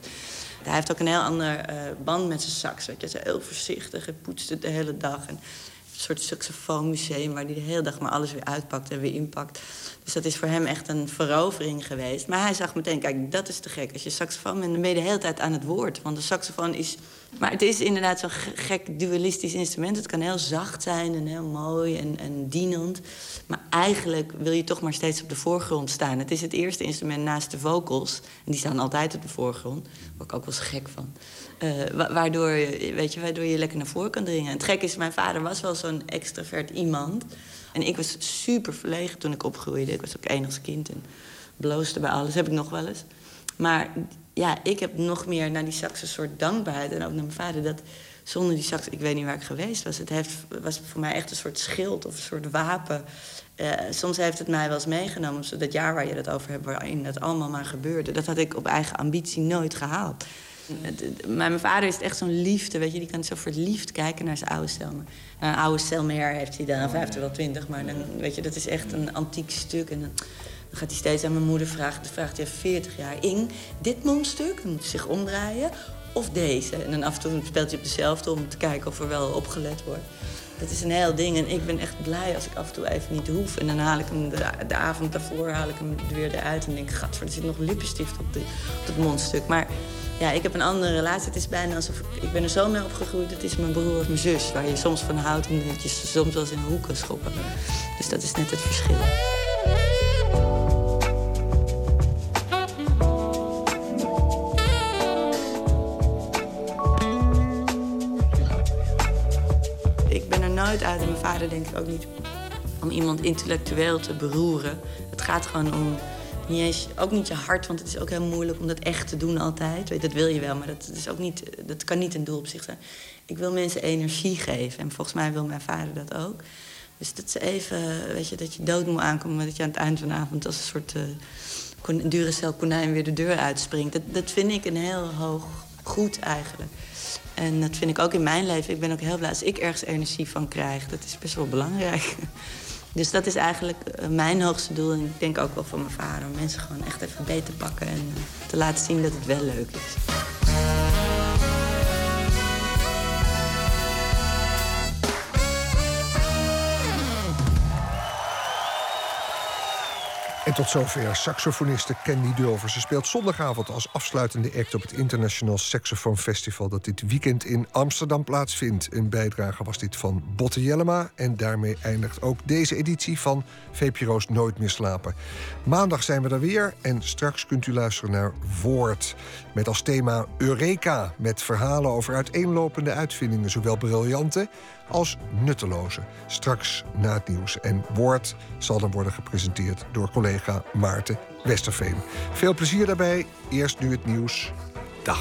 hij heeft ook een heel ander uh, band met zijn sax. Hij is heel voorzichtig, hij poetst het de hele dag. En een soort saxofoonmuseum waar hij de hele dag maar alles weer uitpakt en weer inpakt. Dus dat is voor hem echt een verovering geweest. Maar hij zag meteen, kijk, dat is te gek. Als je saxofoon bent, dan ben je de hele tijd aan het woord. Want de saxofoon is... Maar het is inderdaad zo'n gek dualistisch instrument. Het kan heel zacht zijn en heel mooi en, en dienend. Maar eigenlijk wil je toch maar steeds op de voorgrond staan. Het is het eerste instrument naast de vocals. En die staan altijd op de voorgrond. Daar word ik ook wel eens gek van. Uh, waardoor, je, weet je, waardoor je lekker naar voren kan dringen. En het gek is, mijn vader was wel zo'n extravert iemand. En ik was super verlegen toen ik opgroeide. Ik was ook enigst kind en bloosde bij alles. Heb ik nog wel eens. Maar ja, ik heb nog meer naar die sax een soort dankbaarheid. En ook naar mijn vader. Dat zonder die sax, ik weet niet waar ik geweest was. Het heeft, was voor mij echt een soort schild of een soort wapen. Eh, soms heeft het mij wel eens meegenomen. Zo dat jaar waar je het over hebt, waarin dat allemaal maar gebeurde. Dat had ik op eigen ambitie nooit gehaald. Maar mijn vader is echt zo'n liefde, weet je. Die kan zo verliefd kijken naar zijn oude Selmer. Nou, een oude Selmer heeft hij dan, of hij heeft er wel twintig. Maar dan, weet je, dat is echt een antiek stuk. En dan, dan gaat hij steeds aan mijn moeder vragen. Vraagt hij 40 jaar. Ing, dit mondstuk, dan moet hij zich omdraaien. Of deze. En dan af en toe speelt hij op dezelfde om te kijken of er wel opgelet wordt. Dat is een heel ding. En ik ben echt blij als ik af en toe even niet hoef. En dan haal ik hem de, avond daarvoor haal ik hem er weer eruit. En denk gadver, er zit nog lippenstift op, de, op mondstuk. Maar ja, ik heb een andere relatie. Het is bijna alsof ik, ben er zo mee opgegroeid. Het is mijn broer of mijn zus. Waar je soms van houdt en dat je soms wel eens in een hoek kan schoppen. Dus dat is net het verschil. Mijn vader denk ik ook niet om iemand intellectueel te beroeren. Het gaat gewoon om niet eens, ook niet je hart, want het is ook heel moeilijk om dat echt te doen altijd. Weet, dat wil je wel, maar dat, is ook niet, dat kan niet een doel op zich zijn. Ik wil mensen energie geven en volgens mij wil mijn vader dat ook. Dus dat ze even, weet je, dat je dood moet aankomen, maar dat je aan het eind van de avond als een soort uh, kon, Duracell konijn weer de deur uitspringt. Dat, dat vind ik een heel hoog goed eigenlijk. En dat vind ik ook in mijn leven. Ik ben ook heel blij als ik ergens energie van krijg. Dat is best wel belangrijk. Dus dat is eigenlijk uh, mijn hoogste doel. En ik denk ook wel van mijn vader. Om mensen gewoon echt even beter te pakken. En te laten zien dat het wel leuk is. En tot zover saxofoniste Candy Dulver. Ze speelt zondagavond als afsluitende act op het International Saxophone Festival... dat dit weekend in Amsterdam plaatsvindt. Een bijdrage was dit van Botte Jellema. En daarmee eindigt ook deze editie van VPRO's Nooit meer slapen. Maandag zijn we er weer en straks kunt u luisteren naar Woord. Met als thema Eureka, met verhalen over uiteenlopende uitvindingen... zowel briljante als nutteloze. Straks na het nieuws. En Woord zal dan worden gepresenteerd door collega Maarten Westerveen. Veel plezier daarbij. Eerst nu het nieuws. Dag.